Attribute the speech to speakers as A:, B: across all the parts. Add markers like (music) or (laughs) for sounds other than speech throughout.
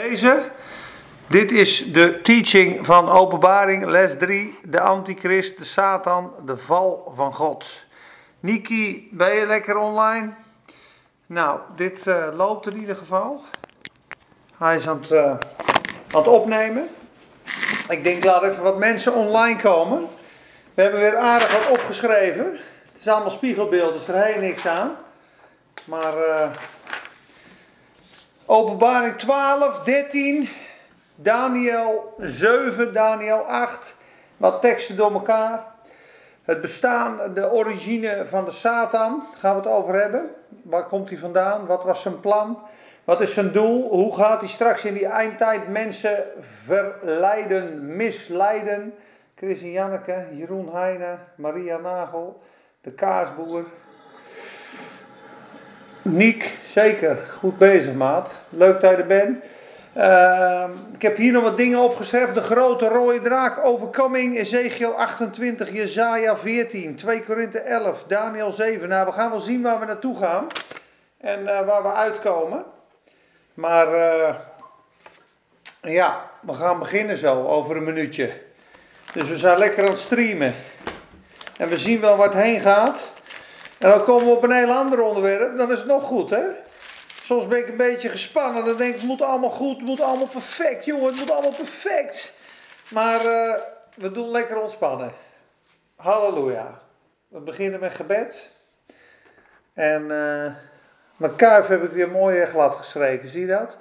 A: Deze, dit is de teaching van Openbaring, les 3, de Antichrist, de Satan, de val van God. Niki, ben je lekker online? Nou, dit uh, loopt in ieder geval. Hij is aan het, uh, aan het opnemen. Ik denk, laat even wat mensen online komen. We hebben weer aardig wat opgeschreven. Het is allemaal spiegelbeeld, dus er heen niks aan. Maar... Uh, Openbaring 12, 13, Daniel 7, Daniel 8. Wat teksten door elkaar. Het bestaan, de origine van de Satan, gaan we het over hebben. Waar komt hij vandaan? Wat was zijn plan? Wat is zijn doel? Hoe gaat hij straks in die eindtijd mensen verleiden, misleiden? Chris en Janneke, Jeroen Heijnen, Maria Nagel, de kaasboer, Niek, zeker. Goed bezig, maat. Leuk dat je er bent. Uh, ik heb hier nog wat dingen opgeschreven. De grote rode draak, overkoming, Ezekiel 28, Jezaja 14, 2 Korinthe 11, Daniel 7. Nou, we gaan wel zien waar we naartoe gaan en uh, waar we uitkomen. Maar uh, ja, we gaan beginnen zo, over een minuutje. Dus we zijn lekker aan het streamen. En we zien wel het heen gaat. En dan komen we op een heel ander onderwerp, dan is het nog goed, hè? Soms ben ik een beetje gespannen, dan denk ik, het moet allemaal goed, het moet allemaal perfect, jongen, het moet allemaal perfect. Maar uh, we doen lekker ontspannen. Halleluja. We beginnen met gebed. En uh, mijn kuif heb ik weer mooi glad gestreken, zie je dat?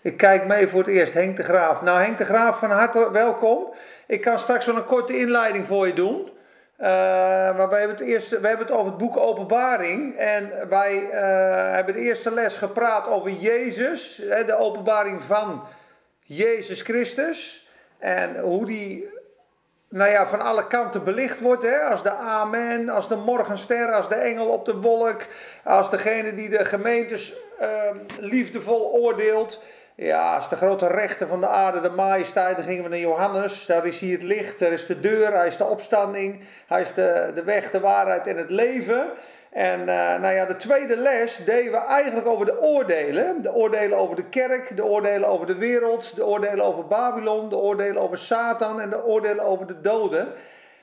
A: Ik kijk mee voor het eerst, Henk de Graaf. Nou, Henk de Graaf, van harte welkom. Ik kan straks wel een korte inleiding voor je doen. Uh, maar wij hebben, het eerste, wij hebben het over het boek Openbaring. En wij uh, hebben de eerste les gepraat over Jezus. de openbaring van Jezus Christus. En hoe die nou ja, van alle kanten belicht wordt. Hè? Als de Amen, als de morgenster, als de engel op de wolk. Als degene die de gemeentes uh, liefdevol oordeelt. Ja, als de grote rechter van de aarde, de majesteit, dan gingen we naar Johannes. Daar is hier het licht, daar is de deur, hij is de opstanding, hij is de, de weg, de waarheid en het leven. En uh, nou ja, de tweede les deden we eigenlijk over de oordelen. De oordelen over de kerk, de oordelen over de wereld, de oordelen over Babylon, de oordelen over Satan en de oordelen over de doden.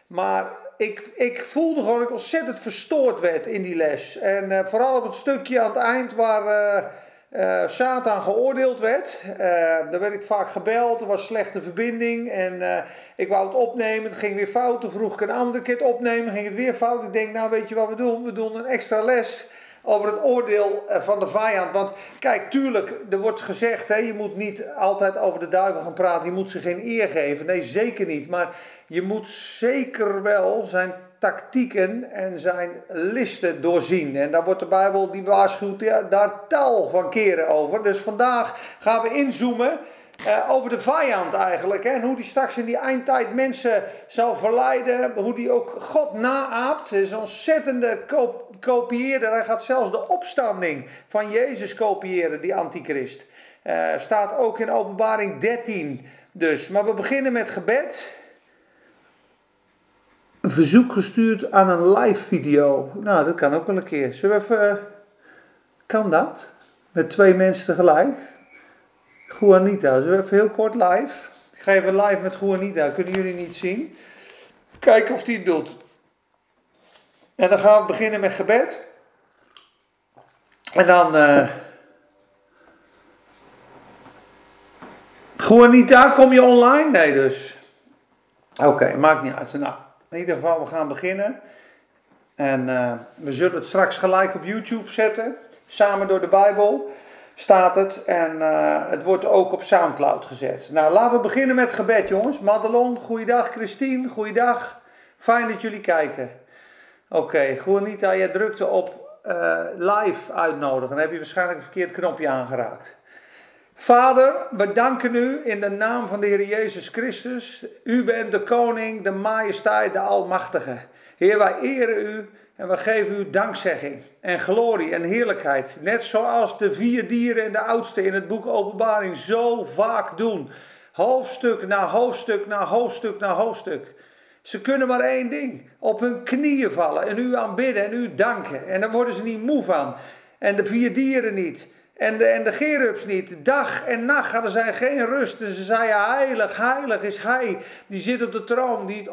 A: Maar ik, ik voelde gewoon dat ik ontzettend verstoord werd in die les. En uh, vooral op het stukje aan het eind waar... Uh, uh, Satan geoordeeld werd. Uh, daar werd ik vaak gebeld, er was slechte verbinding en uh, ik wou het opnemen, het ging weer fout. Toen vroeg ik een andere keer het opnemen, ging het weer fout. Ik denk, nou weet je wat we doen? We doen een extra les over het oordeel van de vijand. Want kijk, tuurlijk, er wordt gezegd, hè, je moet niet altijd over de duivel gaan praten, je moet ze geen eer geven. Nee, zeker niet. Maar je moet zeker wel zijn tactieken en zijn listen doorzien. En daar wordt de Bijbel, die waarschuwt ja, daar tal van keren over. Dus vandaag gaan we inzoomen uh, over de vijand eigenlijk. Hè, en hoe die straks in die eindtijd mensen zal verleiden. Hoe die ook God naaapt. Het is een ontzettende kop kopieerder. Hij gaat zelfs de opstanding van Jezus kopiëren, die antichrist. Uh, staat ook in openbaring 13 dus. Maar we beginnen met gebed een verzoek gestuurd aan een live video. Nou, dat kan ook wel een keer. Zullen we even. Uh, kan dat? Met twee mensen tegelijk? Juanita, zullen we even heel kort live? Ik ga even live met Juanita, kunnen jullie niet zien? Kijken of die het doet. En dan gaan we beginnen met gebed. En dan. Uh, Juanita, kom je online? Nee, dus. Oké, maakt niet uit. Nou. In ieder geval, we gaan beginnen. En uh, we zullen het straks gelijk op YouTube zetten. Samen door de Bijbel staat het. En uh, het wordt ook op Soundcloud gezet. Nou, laten we beginnen met gebed, jongens. Madelon, goeiedag. Christine, goeiedag. Fijn dat jullie kijken. Oké, okay, Juanita, jij drukte op uh, live uitnodigen. Dan heb je waarschijnlijk een verkeerd knopje aangeraakt. Vader, we danken u in de naam van de Heer Jezus Christus. U bent de koning, de majesteit, de almachtige. Heer, wij eren u en we geven u dankzegging en glorie en heerlijkheid. Net zoals de vier dieren en de oudste in het boek Openbaring zo vaak doen. Hoofdstuk na hoofdstuk na hoofdstuk na hoofdstuk. Ze kunnen maar één ding: op hun knieën vallen en u aanbidden en u danken. En daar worden ze niet moe van. En de vier dieren niet. En de, en de gerubs niet. Dag en nacht hadden zij geen rust. En ze zeiden, heilig, heilig is hij. Die zit op de troon, die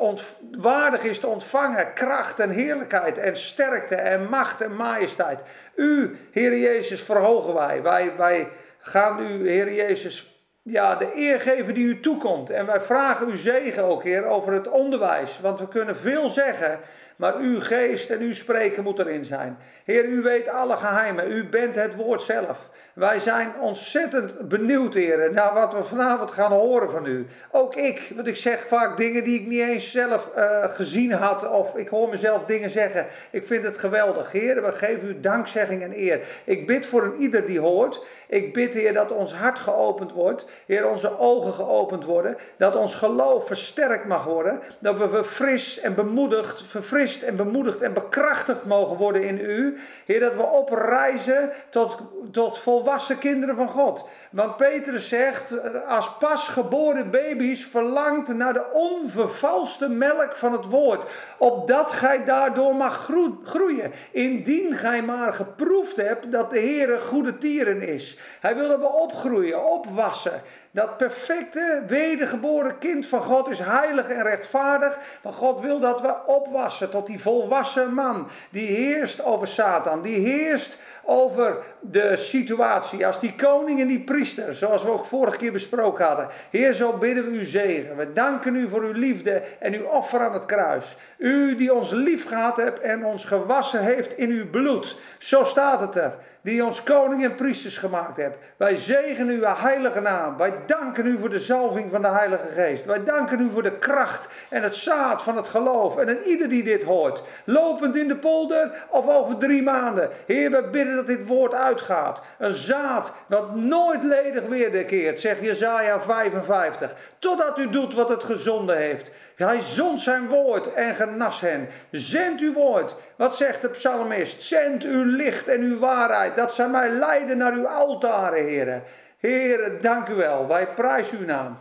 A: waardig is te ontvangen. Kracht en heerlijkheid en sterkte en macht en majesteit. U, Heer Jezus, verhogen wij. Wij, wij gaan u, Heer Jezus, ja, de eer geven die u toekomt. En wij vragen uw zegen ook, Heer, over het onderwijs. Want we kunnen veel zeggen, maar uw geest en uw spreken moet erin zijn. Heer, u weet alle geheimen. U bent het woord zelf. Wij zijn ontzettend benieuwd, Heer, naar wat we vanavond gaan horen van u. Ook ik, want ik zeg vaak dingen die ik niet eens zelf uh, gezien had. Of ik hoor mezelf dingen zeggen. Ik vind het geweldig. Heer, we geven u dankzegging en eer. Ik bid voor een ieder die hoort. Ik bid, Heer, dat ons hart geopend wordt. Heer, onze ogen geopend worden. Dat ons geloof versterkt mag worden. Dat we verfris en bemoedigd, verfrist en bemoedigd en bekrachtigd mogen worden in u. Heer, dat we opreizen tot, tot volwassen kinderen van God. Want Petrus zegt, als pasgeboren baby's verlangt naar de onvervalste melk van het woord. Opdat gij daardoor mag groeien. Indien gij maar geproefd hebt dat de Heer goede tieren is. Hij wil dat we opgroeien, opwassen. Dat perfecte, wedergeboren kind van God is heilig en rechtvaardig. Maar God wil dat we opwassen tot die volwassen man. Die heerst over Satan. Die heerst over de situatie. Als die koning en die priester, zoals we ook vorige keer besproken hadden. Heer, zo bidden we u zegen. We danken u voor uw liefde en uw offer aan het kruis. U die ons lief gehad hebt en ons gewassen heeft in uw bloed. Zo staat het er die ons koning en priesters gemaakt hebt. Wij zegenen uw heilige naam. Wij danken u voor de zalving van de Heilige Geest. Wij danken u voor de kracht en het zaad van het geloof. En aan ieder die dit hoort, lopend in de polder of over drie maanden. Heer, we bidden dat dit woord uitgaat. Een zaad dat nooit ledig weerkeert, zegt Jezaja 55. Totdat u doet wat het gezonde heeft. Hij zond zijn woord en genas hen. Zend uw woord. Wat zegt de psalmist? Zend uw licht en uw waarheid. Dat zij mij leiden naar uw altaren, heren. Heren, dank u wel. Wij prijzen uw naam.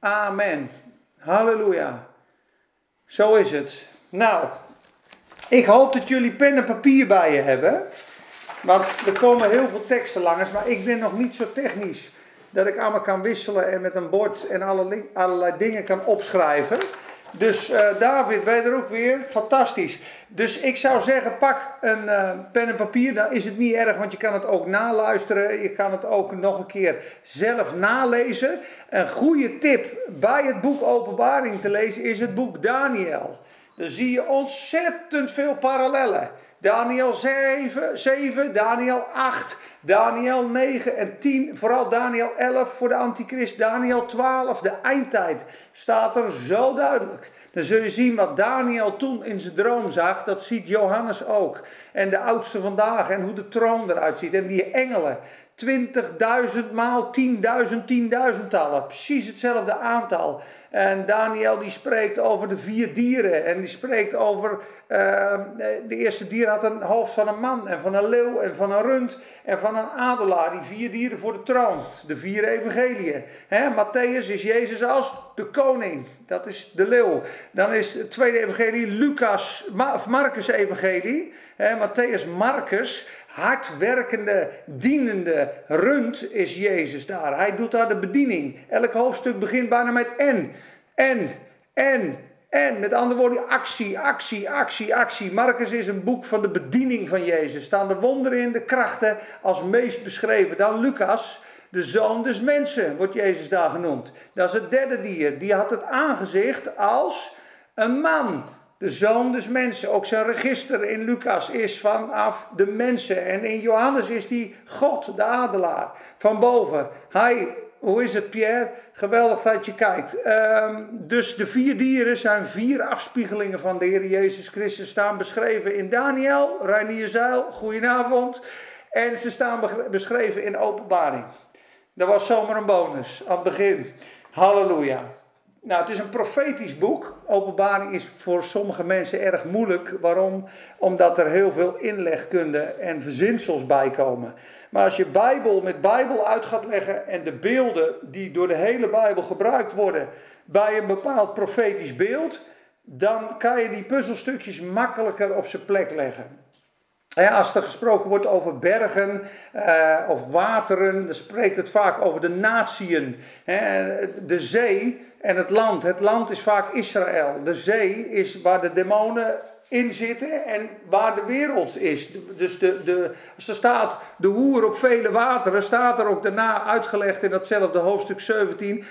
A: Amen. Halleluja. Zo is het. Nou, ik hoop dat jullie pen en papier bij je hebben. Want er komen heel veel teksten langs, maar ik ben nog niet zo technisch dat ik allemaal kan wisselen en met een bord en allerlei dingen kan opschrijven. Dus uh, David, ben je er ook weer? Fantastisch. Dus ik zou zeggen, pak een uh, pen en papier. Dan is het niet erg, want je kan het ook naluisteren. Je kan het ook nog een keer zelf nalezen. Een goede tip bij het boek Openbaring te lezen is het boek Daniel. Dan zie je ontzettend veel parallellen. Daniel 7, 7 Daniel 8, Daniel 9 en 10, vooral Daniel 11 voor de antichrist, Daniel 12, de eindtijd, staat er zo duidelijk. Dan zul je zien wat Daniel toen in zijn droom zag, dat ziet Johannes ook. En de oudste vandaag en hoe de troon eruit ziet en die engelen. 20.000 maal 10.000, 10.000 tallen, precies hetzelfde aantal. En Daniel die spreekt over de vier dieren. En die spreekt over. Uh, de eerste dier had een hoofd van een man. En van een leeuw. En van een rund. En van een adelaar. Die vier dieren voor de troon. De vier evangeliën. He, Matthäus is Jezus als de koning. Dat is de leeuw. Dan is het tweede evangelie Lucas. Of Marcus evangelie. He, Matthäus Marcus hardwerkende, dienende rund is Jezus daar. Hij doet daar de bediening. Elk hoofdstuk begint bijna met en, en, en, en. Met andere woorden, actie, actie, actie, actie. Marcus is een boek van de bediening van Jezus. Staan de wonderen in, de krachten als meest beschreven. Dan Lucas, de zoon des mensen, wordt Jezus daar genoemd. Dat is het derde dier. Die had het aangezicht als een man de zoon des mensen. Ook zijn register in Lucas is vanaf de mensen. En in Johannes is die God, de adelaar, van boven. Hij, hoe is het Pierre? Geweldig dat je kijkt. Ehm, dus de vier dieren zijn vier afspiegelingen van de Heer Jezus Christus. Staan beschreven in Daniel, Reinier Zeil, goedenavond. En ze staan beschreven in openbaring. Dat was zomaar een bonus aan het begin. Halleluja. Nou, het is een profetisch boek. Openbaring is voor sommige mensen erg moeilijk. Waarom? Omdat er heel veel inlegkunde en verzinsels bij komen. Maar als je Bijbel met Bijbel uit gaat leggen en de beelden die door de hele Bijbel gebruikt worden bij een bepaald profetisch beeld, dan kan je die puzzelstukjes makkelijker op zijn plek leggen. Als er gesproken wordt over bergen uh, of wateren, dan spreekt het vaak over de natieën. de zee en het land. Het land is vaak Israël. De zee is waar de demonen in zitten en waar de wereld is. Dus de, de, er staat de hoer op vele wateren, staat er ook daarna uitgelegd in datzelfde hoofdstuk 17.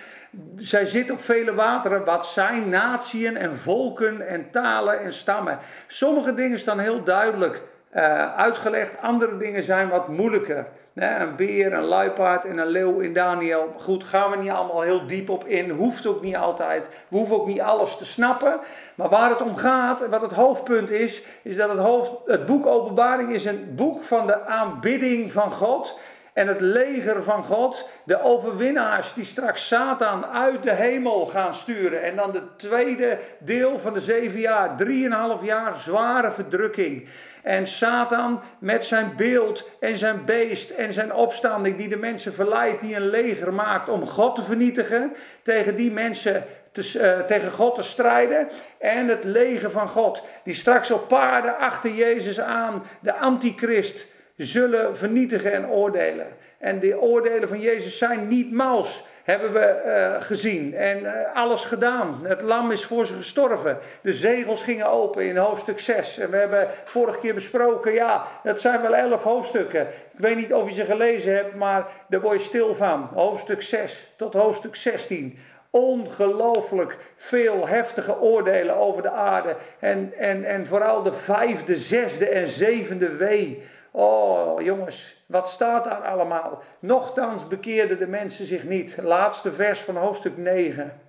A: Zij zit op vele wateren, wat zijn natieën en volken en talen en stammen. Sommige dingen staan heel duidelijk uh, uitgelegd, andere dingen zijn wat moeilijker. een beer, een luipaard en een leeuw in Daniel. Goed, gaan we niet allemaal heel diep op in. Hoeft ook niet altijd. We hoeven ook niet alles te snappen. Maar waar het om gaat, wat het hoofdpunt is, is dat het, hoofd, het boek Openbaring is een boek van de aanbidding van God. En het leger van God, de overwinnaars die straks Satan uit de hemel gaan sturen. En dan de tweede deel van de zeven jaar, drieënhalf jaar zware verdrukking. En Satan met zijn beeld en zijn beest en zijn opstanding die de mensen verleidt, die een leger maakt om God te vernietigen, tegen die mensen te, uh, tegen God te strijden. En het leger van God, die straks op paarden achter Jezus aan, de antichrist, zullen vernietigen en oordelen. En die oordelen van Jezus zijn niet mals hebben we uh, gezien en uh, alles gedaan. Het lam is voor ze gestorven. De zegels gingen open in hoofdstuk 6. En we hebben vorige keer besproken, ja, dat zijn wel elf hoofdstukken. Ik weet niet of je ze gelezen hebt, maar daar word je stil van. Hoofdstuk 6 tot hoofdstuk 16 ongelooflijk veel heftige oordelen over de aarde. En, en, en vooral de vijfde, zesde en zevende wee. Oh jongens, wat staat daar allemaal? Nochtans bekeerden de mensen zich niet. Laatste vers van hoofdstuk 9.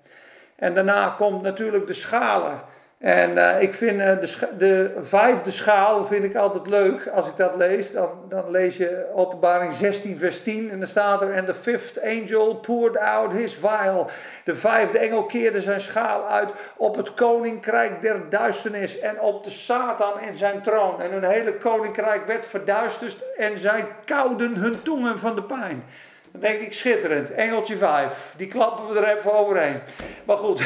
A: En daarna komt natuurlijk de schalen. En uh, ik vind uh, de, de, vijfde schaal vind ik altijd leuk. Als ik dat lees, dan, dan lees je openbaring 16 vers 10. En dan staat er, and the fifth angel poured out his vial. De vijfde engel keerde zijn schaal uit op het koninkrijk der duisternis. En op de Satan en zijn troon. En hun hele koninkrijk werd verduisterd. En zij kouden hun tongen van de pijn. Denk ik schitterend. Engeltje 5. Die klappen we er even overheen. Maar goed.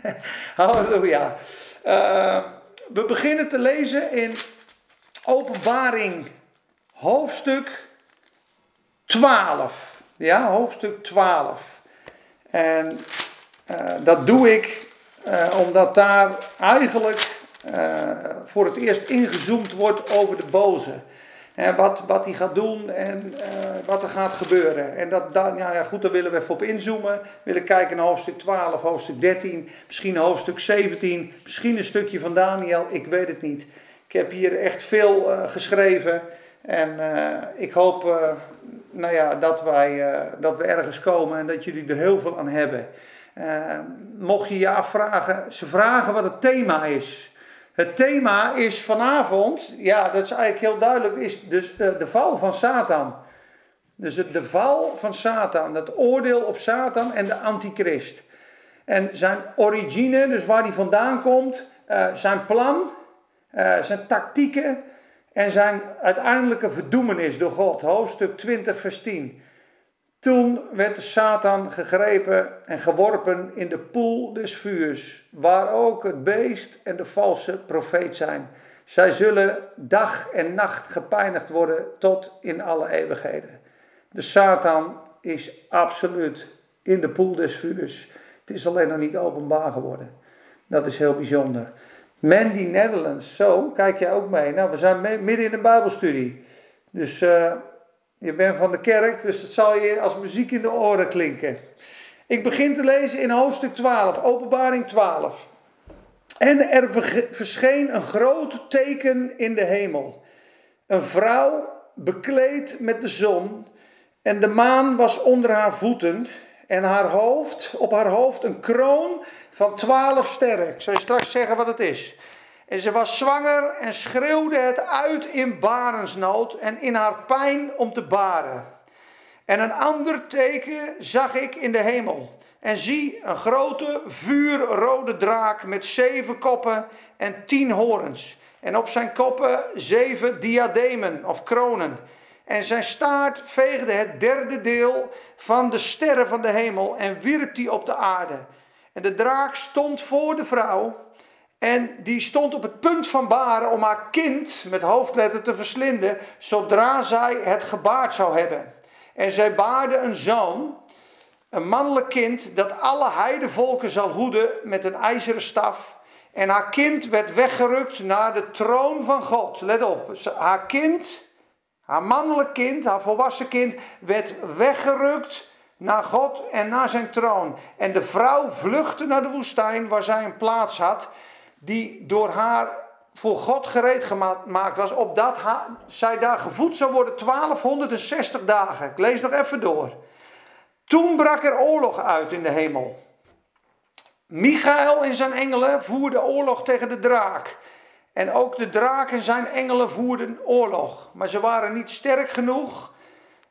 A: (laughs) Halleluja. Uh, we beginnen te lezen in Openbaring hoofdstuk 12. Ja, hoofdstuk 12. En uh, dat doe ik uh, omdat daar eigenlijk voor het eerst ingezoomd wordt over de boze wat, wat hij gaat doen en uh, wat er gaat gebeuren. En dat, dat, ja, goed, daar willen we even op inzoomen. We willen kijken naar hoofdstuk 12, hoofdstuk 13, misschien hoofdstuk 17, misschien een stukje van Daniel, ik weet het niet. Ik heb hier echt veel uh, geschreven en uh, ik hoop nou ja, dat, wij, dat we ergens komen en dat jullie er heel veel aan hebben. mocht je je afvragen, ze vragen wat het thema is. Het thema is vanavond, ja, dat is eigenlijk heel duidelijk, is dus de, de val van Satan. Dus het, de val van Satan, het oordeel op Satan en de antichrist. En zijn origine, dus waar hij vandaan komt, uh, zijn plan, uh, zijn tactieken en zijn uiteindelijke verdoemenis door God. Hoofdstuk 20, vers 10. Toen werd Satan gegrepen en geworpen in de poel des vuurs, waar ook het beest en de valse profeet zijn. Zij zullen dag en nacht gepijnigd worden tot in alle eeuwigheden. De Satan is absoluut in de poel des vuurs. Het is alleen nog niet openbaar geworden. Dat is heel bijzonder. Mandy Netherlands, zo, kijk jij ook mee. Nou, we zijn midden in de Bijbelstudie. Dus uh, je bent van de kerk, dus het zal je als muziek in de oren klinken. Ik begin te lezen in hoofdstuk 12, Openbaring 12. En er verscheen een groot teken in de hemel. Een vrouw bekleed met de zon en de maan was onder haar voeten en haar hoofd, op haar hoofd een kroon van twaalf sterren. Ik zal je straks zeggen wat het is. En ze was zwanger en schreeuwde het uit in barensnood en in haar pijn om te baren. En een ander teken zag ik in de hemel. En zie, een grote vuurrode draak met zeven koppen en tien horens. En op zijn koppen zeven diademen of kronen. En zijn staart veegde het derde deel van de sterren van de hemel en wierp die op de aarde. En de draak stond voor de vrouw En die stond op het punt van baren om haar kind met hoofdletter te verslinden, zodra zij het gebaard zou hebben. En zij baarde een zoon, een mannelijk kind, dat alle heidevolken zal hoeden met een ijzeren staf. En haar kind werd weggerukt naar de troon van God. Let op, haar kind, haar mannelijk kind, haar volwassen kind, werd weggerukt naar God en naar zijn troon. En de vrouw vluchtte naar de woestijn waar zij een plaats had, die door haar voor God gereed gemaakt was, opdat zij daar gevoed zou worden 1260 dagen. Ik lees nog even door. Toen brak er oorlog uit in de hemel. Michael en zijn engelen voerden oorlog tegen de draak. En ook de draak en zijn engelen voerden oorlog. Maar ze waren niet sterk genoeg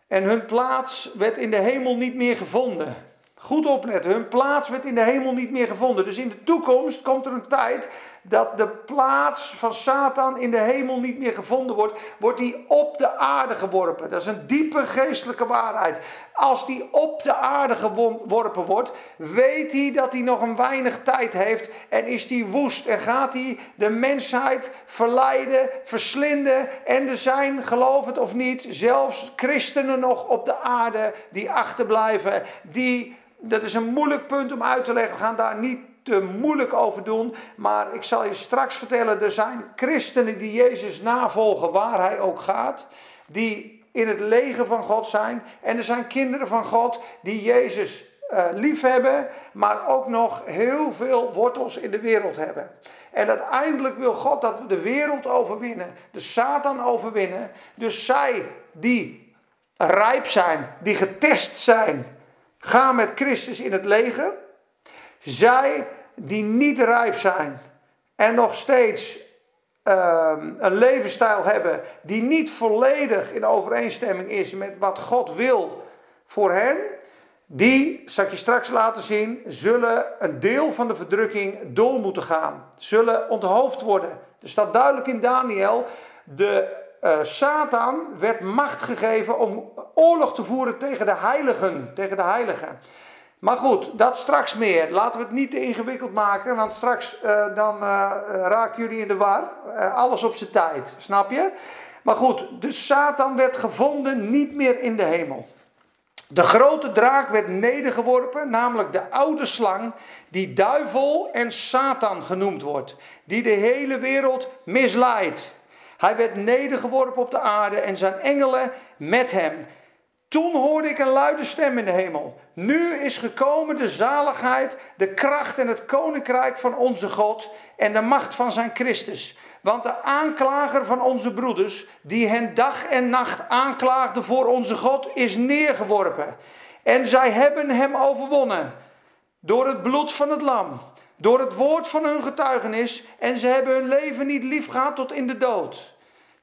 A: en hun plaats werd in de hemel niet meer gevonden. Goed opletten, hun plaats werd in de hemel niet meer gevonden. Dus in de toekomst komt er een tijd dat de plaats van Satan in de hemel niet meer gevonden wordt, wordt hij op de aarde geworpen. Dat is een diepe geestelijke waarheid. Als die op de aarde geworpen wordt, weet hij dat hij nog een weinig tijd heeft en is hij woest en gaat hij de mensheid verleiden, verslinden en er zijn, geloof het of niet, zelfs christenen nog op de aarde die achterblijven, die dat is een moeilijk punt om uit te leggen. We gaan daar niet te moeilijk over doen. Maar ik zal je straks vertellen: er zijn christenen die Jezus navolgen waar hij ook gaat. Die in het leger van God zijn. En er zijn kinderen van God die Jezus uh, lief hebben. Maar ook nog heel veel wortels in de wereld hebben. En uiteindelijk wil God dat we de wereld overwinnen. De Satan overwinnen. Dus zij die rijp zijn, die getest zijn Ga met Christus in het leger. Zij die niet rijp zijn en nog steeds ehm, een levensstijl hebben die niet volledig in overeenstemming is met wat God wil voor hen, die, zal ik je straks laten zien, zullen een deel van de verdrukking door moeten gaan. Zullen onthoofd worden. Er staat duidelijk in Daniel, de uh, Satan werd macht gegeven om oorlog te voeren tegen de heiligen. Tegen de heiligen. Maar goed, dat straks meer. Laten we het niet te ingewikkeld maken, want straks uh, dan uh, raken jullie in de war. alles op zijn tijd, snap je? Maar goed, de Satan werd gevonden niet meer in de hemel. De grote draak werd nedergeworpen, namelijk de oude slang, die duivel en Satan genoemd wordt, die de hele wereld misleidt. Hij werd nedergeworpen op de aarde en zijn engelen met hem. Toen hoorde ik een luide stem in de hemel. Nu is gekomen de zaligheid, de kracht en het koninkrijk van onze God en de macht van zijn Christus. Want de aanklager van onze broeders, die hen dag en nacht aanklaagde voor onze God, is neergeworpen. En zij hebben hem overwonnen door het bloed van het lam, door het woord van hun getuigenis, en ze hebben hun leven niet lief gehad tot in de dood.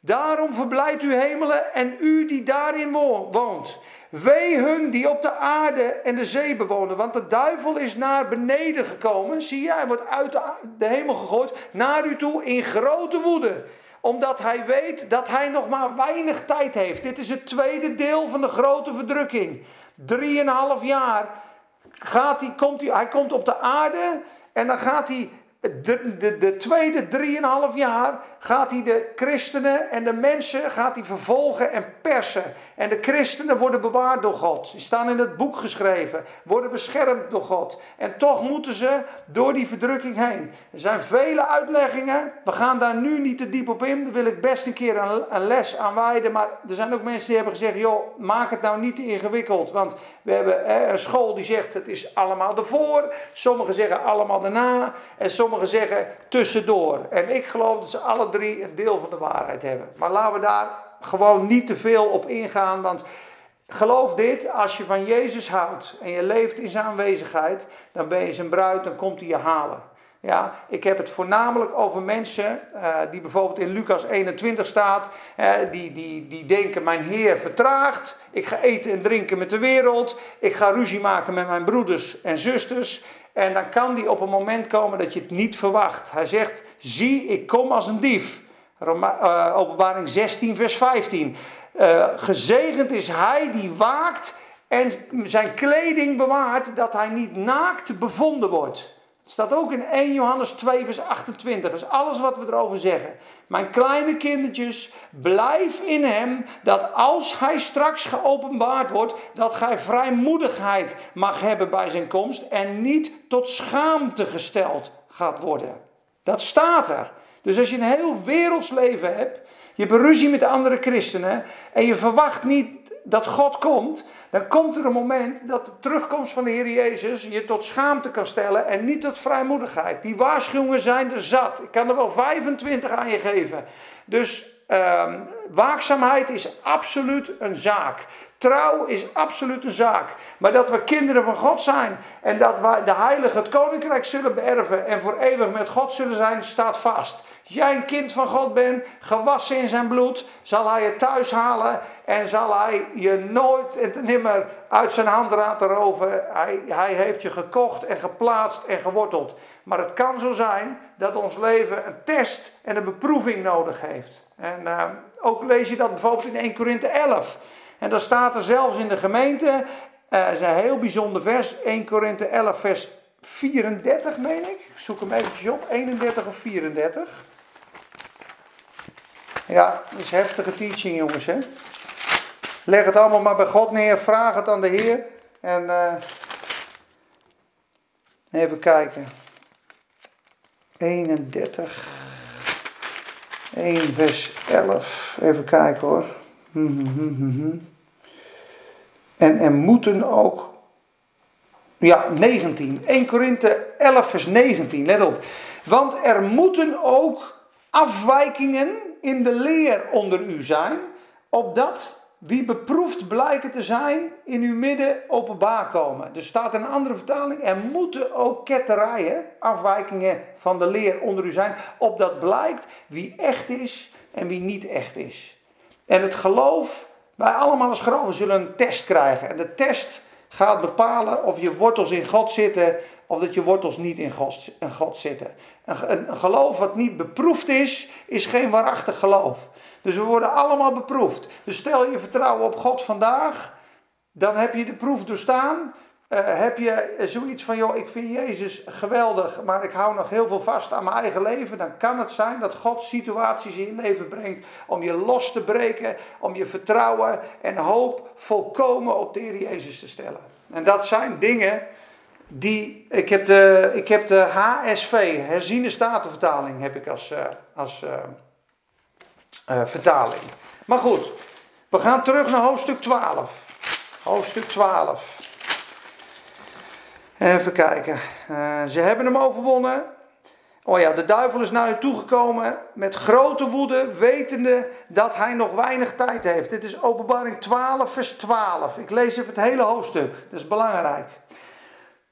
A: Daarom verblijdt u hemelen en u die daarin woont. Wee hun die op de aarde en de zee bewonen, want de duivel is naar beneden gekomen. Zie je, hij wordt uit de hemel gegooid naar u toe in grote woede omdat hij weet dat hij nog maar weinig tijd heeft. Dit is het tweede deel van de grote verdrukking. Drieënhalf jaar gaat hij, komt hij, hij komt op de aarde en dan gaat hij de, de, de tweede drieënhalf jaar gaat hij de christenen en de mensen gaat hij vervolgen en persen. En de christenen worden bewaard door God. Die staan in het boek geschreven, worden beschermd door God. En toch moeten ze door die verdrukking heen. Er zijn vele uitleggingen. We gaan daar nu niet te diep op in. Daar wil ik best een keer een, les aan wijden. Maar er zijn ook mensen die hebben gezegd: joh, maak het nou niet te ingewikkeld. Want we hebben hè, een school die zegt het is allemaal ervoor. Sommigen zeggen allemaal daarna. En sommigen zeggen tussendoor. En ik geloof dat ze alle drie een deel van de waarheid hebben. Maar laten we daar gewoon niet te veel op ingaan. Want geloof dit, als je van Jezus houdt en je leeft in zijn aanwezigheid, dan ben je zijn bruid, dan komt hij je halen. Ja, ik heb het voornamelijk over mensen uh, die bijvoorbeeld in Lucas 21 staat, uh, die, die, die denken mijn Heer vertraagt, ik ga eten en drinken met de wereld, ik ga ruzie maken met mijn broeders en zusters. En dan kan die op een moment komen dat je het niet verwacht. Hij zegt, zie ik kom als een dief. Uh, openbaring 16 vers 15. gezegend is hij die waakt en zijn kleding bewaart dat hij niet naakt bevonden wordt. Staat ook in 1 Johannes 2, vers 28. Dat is alles wat we erover zeggen. Mijn kleine kindertjes, blijf in hem, dat als hij straks geopenbaard wordt, dat gij vrijmoedigheid mag hebben bij zijn komst en niet tot schaamte gesteld gaat worden. Dat staat er. Dus als je een heel werelds leven hebt, je hebt ruzie met andere christenen en je verwacht niet dat God komt, dan komt er een moment dat de terugkomst van de Heer Jezus je tot schaamte kan stellen en niet tot vrijmoedigheid. Die waarschuwingen zijn er zat. Ik kan er wel 25 aan je geven. Dus uh, waakzaamheid is absoluut een zaak. Trouw is absoluut een zaak. Maar dat we kinderen van God zijn en dat wij de heilige het koninkrijk zullen beërven en voor eeuwig met God zullen zijn, staat vast. Als jij een kind van God bent, gewassen in zijn bloed, zal hij je thuis halen en zal hij je nooit en nimmer uit zijn hand laten roven. Hij, hij heeft je gekocht en geplaatst en geworteld. Maar het kan zo zijn dat ons leven een test en een beproeving nodig heeft. En uh, ook lees je dat bijvoorbeeld in 1 Korinthe 11. En dan staat er zelfs in de gemeente, uh, is een heel bijzonder vers, 1 Korinthe 11 vers 34 meen ik. Zoek hem eventjes op, 31 of 34. Ja, dat is heftige teaching jongens hè. Leg het allemaal maar bij God neer, vraag het aan de Heer. En uh, even kijken. 31. 1 vers 11. Even kijken hoor. En er moeten ook. Ja, 19. 1 Korinthe 11 vers 19. Let op. Want er moeten ook afwijkingen in de leer onder u zijn, opdat wie beproefd blijken te zijn in uw midden openbaar komen. Er staat een andere vertaling, er moeten ook ketterijen, afwijkingen van de leer onder u zijn, opdat blijkt wie echt is en wie niet echt is. En het geloof, wij allemaal als geloven zullen een test krijgen. En de test gaat bepalen of je wortels in God zitten of dat je wortels niet in God, God zitten. Een geloof wat niet beproefd is, is geen waarachtig geloof. Dus we worden allemaal beproefd. Dus stel je vertrouwen op God vandaag, dan heb je de proef doorstaan. Uh, heb je zoiets van, joh, ik vind Jezus geweldig, maar ik hou nog heel veel vast aan mijn eigen leven, dan kan het zijn dat God situaties in je leven brengt om je los te breken, om je vertrouwen en hoop volkomen op de Heer Jezus te stellen. En dat zijn dingen die, ik heb de, ik heb de HSV, herziene statenvertaling, heb ik als, uh, als uh, vertaling. Maar goed, we gaan terug naar hoofdstuk 12. Hoofdstuk 12. Even kijken. ze hebben hem overwonnen. Oh ja, de duivel is naar u toegekomen met grote woede, wetende dat hij nog weinig tijd heeft. Dit is openbaring 12, vers 12. Ik lees even het hele hoofdstuk, dat is belangrijk.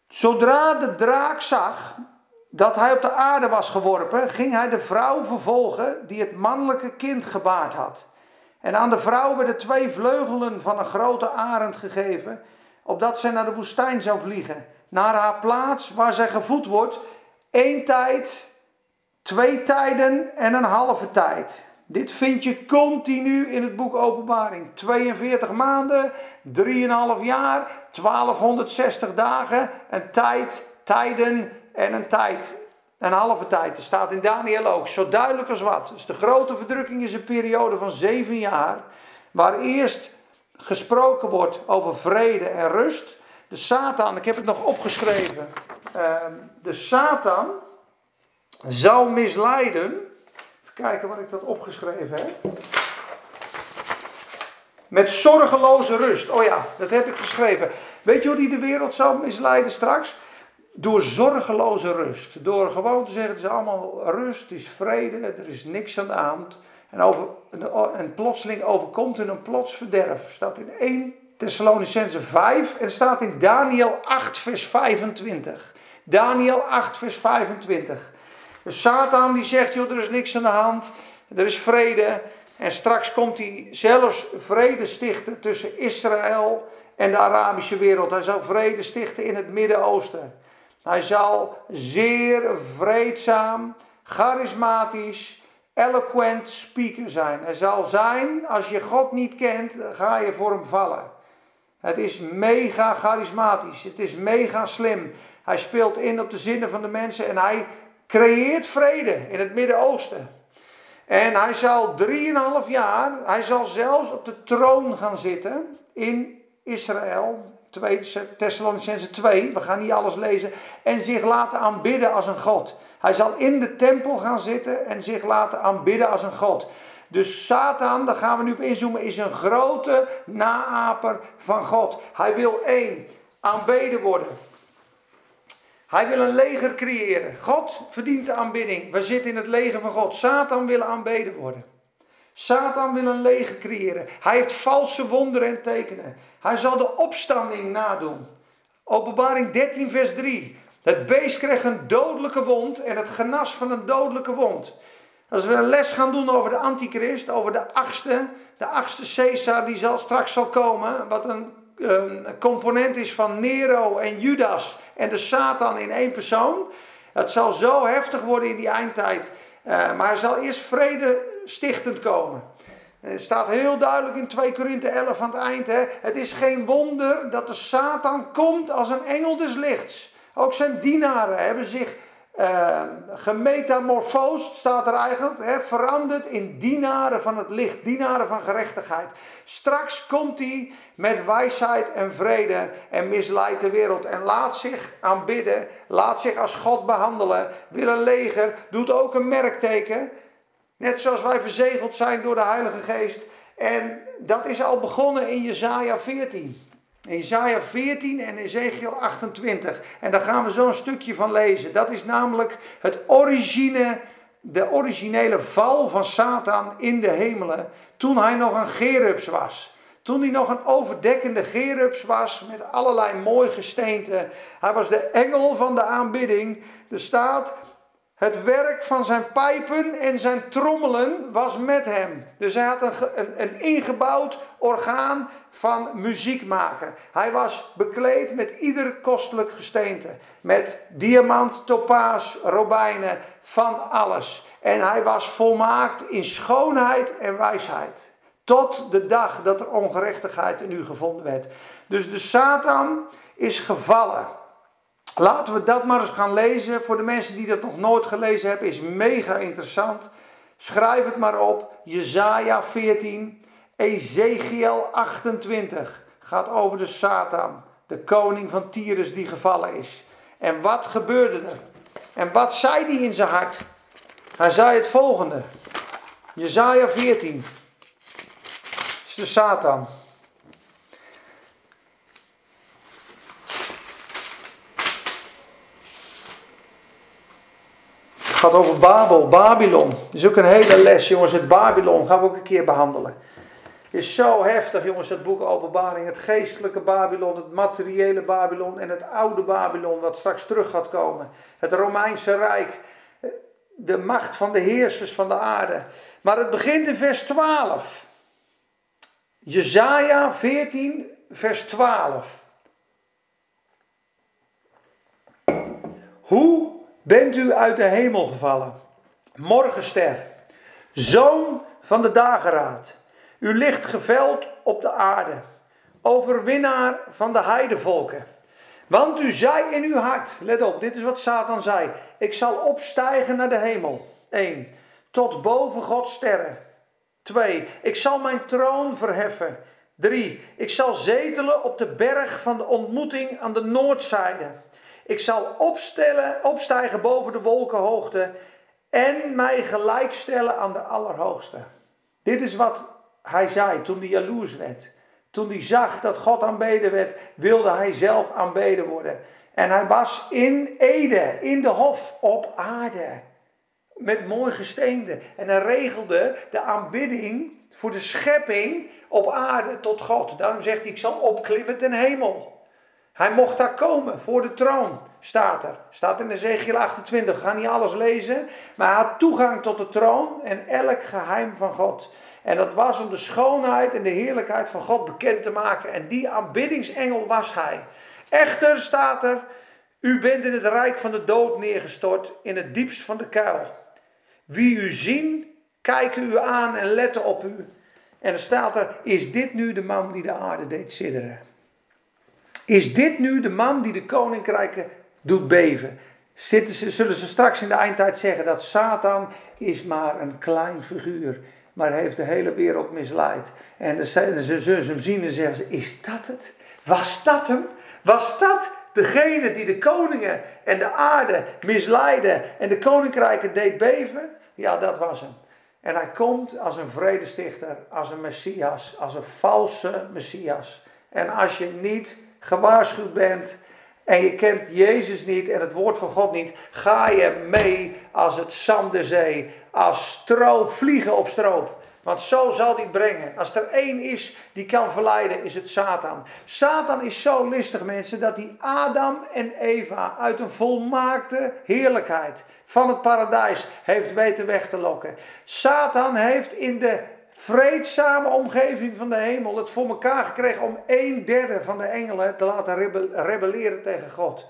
A: Zodra de draak zag dat hij op de aarde was geworpen, ging hij de vrouw vervolgen die het mannelijke kind gebaard had. En aan de vrouw werden twee vleugelen van een grote arend gegeven, opdat zij naar de woestijn zou vliegen, naar haar plaats waar zij gevoed wordt, één tijd, twee tijden en een halve tijd. Dit vind je continu in het boek Openbaring. 42 maanden, 3,5 jaar, 1260 dagen, een tijd, tijden en een tijd. Een halve tijd. Er staat in Daniel ook, zo duidelijk als wat. Dus de grote verdrukking is een periode van zeven jaar, waar eerst gesproken wordt over vrede en rust. De Satan, ik heb het nog opgeschreven. Ehm, de Satan zou misleiden kijken wat ik dat opgeschreven heb. Met zorgeloze rust. Oh ja, dat heb ik geschreven. Weet je hoe die de wereld zou misleiden straks? Door zorgeloze rust. Door gewoon te zeggen: het is allemaal rust, het is vrede, er is niks aan de hand. En, over, en plotseling overkomt hun een plots verderf. Staat in 1 Thessalonicense 5 en staat in Daniel 8, vers 25. Daniel 8, vers 25. Satan die zegt, joh, er is niks aan de hand, er is vrede. En straks komt hij zelfs vrede stichten tussen Israël en de Arabische wereld. Hij zal vrede stichten in het Midden-Oosten. Hij zal zeer vreedzaam, charismatisch, eloquent speaker zijn. Hij zal zijn, als je God niet kent, ga je voor hem vallen. Het is mega charismatisch. Het is mega slim. Hij speelt in op de zinnen van de mensen en hij creëert vrede in het Midden-Oosten. En hij zal drieënhalf jaar, hij zal zelfs op de troon gaan zitten in Israël. 2 Thessalonicense 2, we gaan niet alles lezen. En zich laten aanbidden als een God. Hij zal in de tempel gaan zitten en zich laten aanbidden als een God. Dus Satan, daar gaan we nu op inzoomen, is een grote naaper van God. Hij wil één, aanbeden worden. Hij wil een leger creëren. God verdient de aanbidding. We zitten in het leger van God. Satan wil aanbeden worden. Satan wil een leger creëren. Hij heeft valse wonderen en tekenen. Hij zal de opstanding nadoen. Openbaring 13, vers 3. Het beest kreeg een dodelijke wond en het genas van een dodelijke wond. Als we een les gaan doen over de antichrist, over de achtste, de achtste Caesar die zal, straks zal komen, wat een, een component is van Nero en Judas en de Satan in één persoon. Het zal zo heftig worden in die eindtijd. Uh, maar hij zal eerst vrede stichtend komen. Het staat heel duidelijk in 2 Korinthe 11 aan het eind. Hè? Het is geen wonder dat de Satan komt als een engel des lichts. Ook zijn dienaren hebben zich uh, gemetamorfoost, staat er eigenlijk, hè, veranderd in dienaren van het licht, dienaren van gerechtigheid. Straks komt hij met wijsheid en vrede en misleidt de wereld en laat zich aanbidden, laat zich als God behandelen, wil een leger, doet ook een merkteken, net zoals wij verzegeld zijn door de Heilige Geest. En dat is al begonnen in Jezaja 14. Jezaja 14 en Ezekiel 28. En daar gaan we zo een stukje van lezen. Dat is namelijk het origine, de originele val van Satan in de hemelen. Toen hij nog een gerubs was. Toen hij nog een overdekkende gerubs was met allerlei mooi gesteente. Hij was de engel van de aanbidding. Er staat het werk van zijn pijpen en zijn trommelen was met hem. Dus hij had een, een, ingebouwd orgaan van muziek maken. Hij was bekleed met ieder kostelijk gesteente. Met diamant, topaas, robijnen, van alles. En hij was volmaakt in schoonheid en wijsheid. Tot de dag dat er ongerechtigheid in u gevonden werd. Dus de Satan is gevallen. Laten we dat maar eens gaan lezen. Voor de mensen die dat nog nooit gelezen hebben, is mega interessant. Schrijf het maar op. Jezaja 14, Ezekiel 28 gaat over de Satan, de koning van Tyrus die gevallen is. En wat gebeurde er? En wat zei hij in zijn hart? Hij zei het volgende. Jezaja 14. is de Satan. Gaat over Babel, Babylon. Dat is ook een hele les, jongens. Het Babylon gaan we ook een keer behandelen. Is zo heftig, jongens, het boek Openbaring. Het geestelijke Babylon, het materiële Babylon en het oude Babylon, wat straks terug gaat komen. Het Romeinse Rijk, de macht van de heersers van de aarde. Maar het begint in vers 12. Jezaja 14, vers 12. Hoe bent u uit de hemel gevallen, morgenster, zoon van de dageraad. U ligt geveld op de aarde, overwinnaar van de heidevolken. Want u zei in uw hart, let op, dit is wat Satan zei. Ik zal opstijgen naar de hemel. 1. Tot boven Gods sterren. 2. Ik zal mijn troon verheffen. 3. Ik zal zetelen op de berg van de ontmoeting aan de noordzijde. Ik zal opstellen, opstijgen boven de wolkenhoogte en mij gelijkstellen aan de Allerhoogste. Dit is wat hij zei toen hij jaloers werd. Toen hij zag dat God aanbeden werd, wilde hij zelf aanbeden worden. En hij was in Ede, in de hof op aarde. Met mooi gesteende. En hij regelde de aanbidding voor de schepping op aarde tot God. Daarom zegt hij: Ik zal opklimmen ten hemel. Hij mocht daar komen voor de troon, staat er. Staat in Ezekiel 28. We gaan niet alles lezen. Maar hij had toegang tot de troon en elk geheim van God. En dat was om de schoonheid en de heerlijkheid van God bekend te maken. En die aanbiddingsengel was hij. Echter staat er, u bent in het rijk van de dood neergestort, in het diepst van de kuil. Wie u zien, kijken u aan en letten op u. En er staat er, is dit nu de man die de aarde deed sidderen? Is dit nu de man die de koninkrijken doet beven? Zitten ze, zullen ze straks in de eindtijd zeggen dat Satan is maar een klein figuur, maar heeft de hele wereld misleid. En ze zullen hem zien en zeggen ze, is dat het? Was dat hem? Was dat degene die de koningen en de aarde misleidde en de koninkrijken deed beven? Ja, dat was hem. En hij komt als een vredestichter, als een messias, als een valse messias. En als je niet gewaarschuwd bent en je kent Jezus niet en het woord van God niet, ga je mee als het zand der zee, als stroop, vliegen op stroop. Want zo zal hij het brengen. Als er één is die kan verleiden, is het Satan. Satan is zo listig, mensen, dat hij Adam en Eva uit een volmaakte heerlijkheid van het paradijs heeft weten weg te lokken. Satan heeft in de vreedzame omgeving van de hemel het voor elkaar gekregen om een derde van de engelen te laten rebelleren tegen God.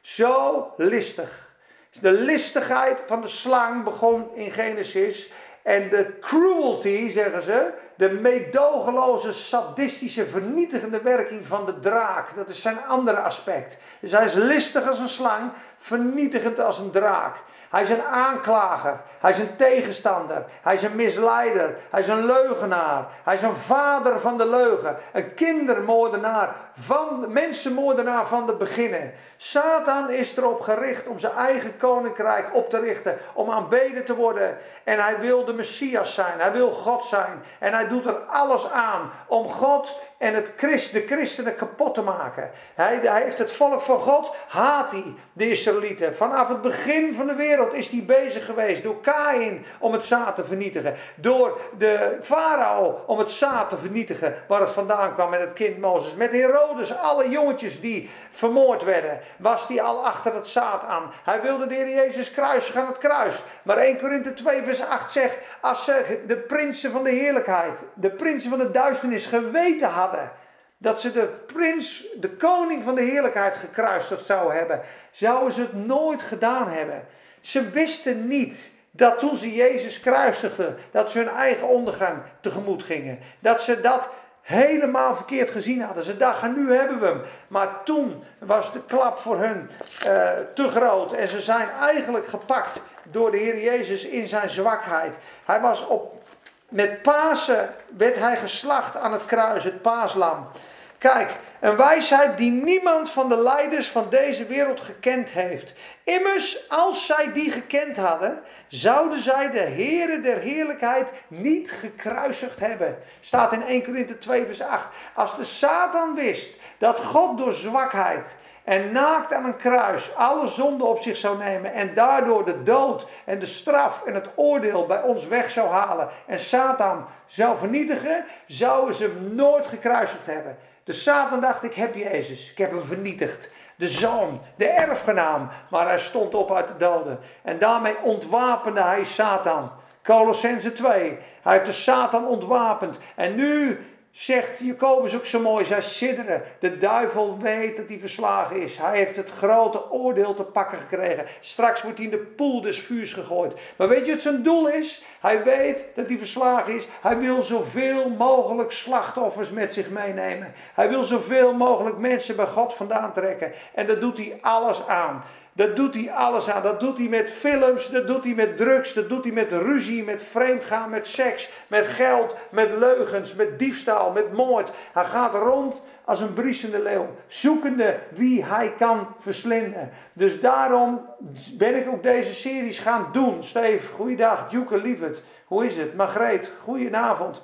A: Zo listig. De listigheid van de slang begon in Genesis. En de cruelty, zeggen ze, de meedogenloze, sadistische, vernietigende werking van de draak, dat is zijn andere aspect. Dus hij is listig als een slang, vernietigend als een draak. Hij is een aanklager. Hij is een tegenstander. Hij is een misleider. Hij is een leugenaar. Hij is een vader van de leugen. Een kindermoordenaar. Van, mensenmoordenaar van de beginnen. Satan is erop gericht om zijn eigen koninkrijk op te richten. Om aanbeden te worden. En hij wil de Messias zijn. Hij wil God zijn. En hij doet er alles aan om God en het Christ, de christenen kapot te maken. Hij, hij, heeft het volk van God, haat hij, de Israëlieten. Vanaf het begin van de wereld is hij bezig geweest door Kain om het zaad te vernietigen. Door de farao om het zaad te vernietigen waar het vandaan kwam met het kind Mozes. Met Herodes, alle jongetjes die vermoord werden, was hij al achter het zaad aan. Hij wilde de Heer Jezus kruisen aan het kruis. Maar 1 Korinthe 2 vers 8 zegt, als ze de prinsen van de heerlijkheid, de prinsen van de duisternis geweten dat ze de prins, de koning van de heerlijkheid gekruisigd zouden hebben, zouden ze het nooit gedaan hebben. Ze wisten niet dat toen ze Jezus kruisigden, dat ze hun eigen ondergang tegemoet gingen. Dat ze dat helemaal verkeerd gezien hadden. Ze dachten, nu hebben we hem. Maar toen was de klap voor hun uh, te groot. En ze zijn eigenlijk gepakt door de Heer Jezus in zijn zwakheid. Hij was op met Pasen werd hij geslacht aan het kruis, het paaslam. Kijk, een wijsheid die niemand van de leiders van deze wereld gekend heeft. Immers, als zij die gekend hadden, zouden zij de Heere der Heerlijkheid niet gekruisigd hebben. Staat in 1 Korinthe 2 vers 8. Als de Satan wist dat God door zwakheid en naakt aan een kruis alle zonde op zich zou nemen en daardoor de dood en de straf en het oordeel bij ons weg zou halen en Satan zou vernietigen, zouden ze hem nooit gekruisigd hebben. De Satan dacht, ik heb Jezus, ik heb hem vernietigd. De zoon, de erfgenaam, maar hij stond op uit de doden. En daarmee ontwapende hij Satan. Colossense 2. Hij heeft de Satan ontwapend. En nu zegt Jacobus ook zo mooi, zij sidderen. De duivel weet dat hij verslagen is. Hij heeft het grote oordeel te pakken gekregen. Straks wordt hij in de poel des vuurs gegooid. Maar weet je wat zijn doel is? Hij weet dat hij verslagen is. Hij wil zoveel mogelijk slachtoffers met zich meenemen. Hij wil zoveel mogelijk mensen bij God vandaan trekken. En daar doet hij alles aan. Dat doet hij alles aan. Dat doet hij met films, dat doet hij met drugs, dat doet hij met ruzie, met vreemdgaan, met seks, met geld, met leugens, met diefstal, met moord. Hij gaat rond als een briesende leeuw, zoekende wie hij kan verslinden. Dus daarom ben ik ook deze series gaan doen. Steve, goeiedag. Duke Lievert, hoe is het? Margreet, goedenavond.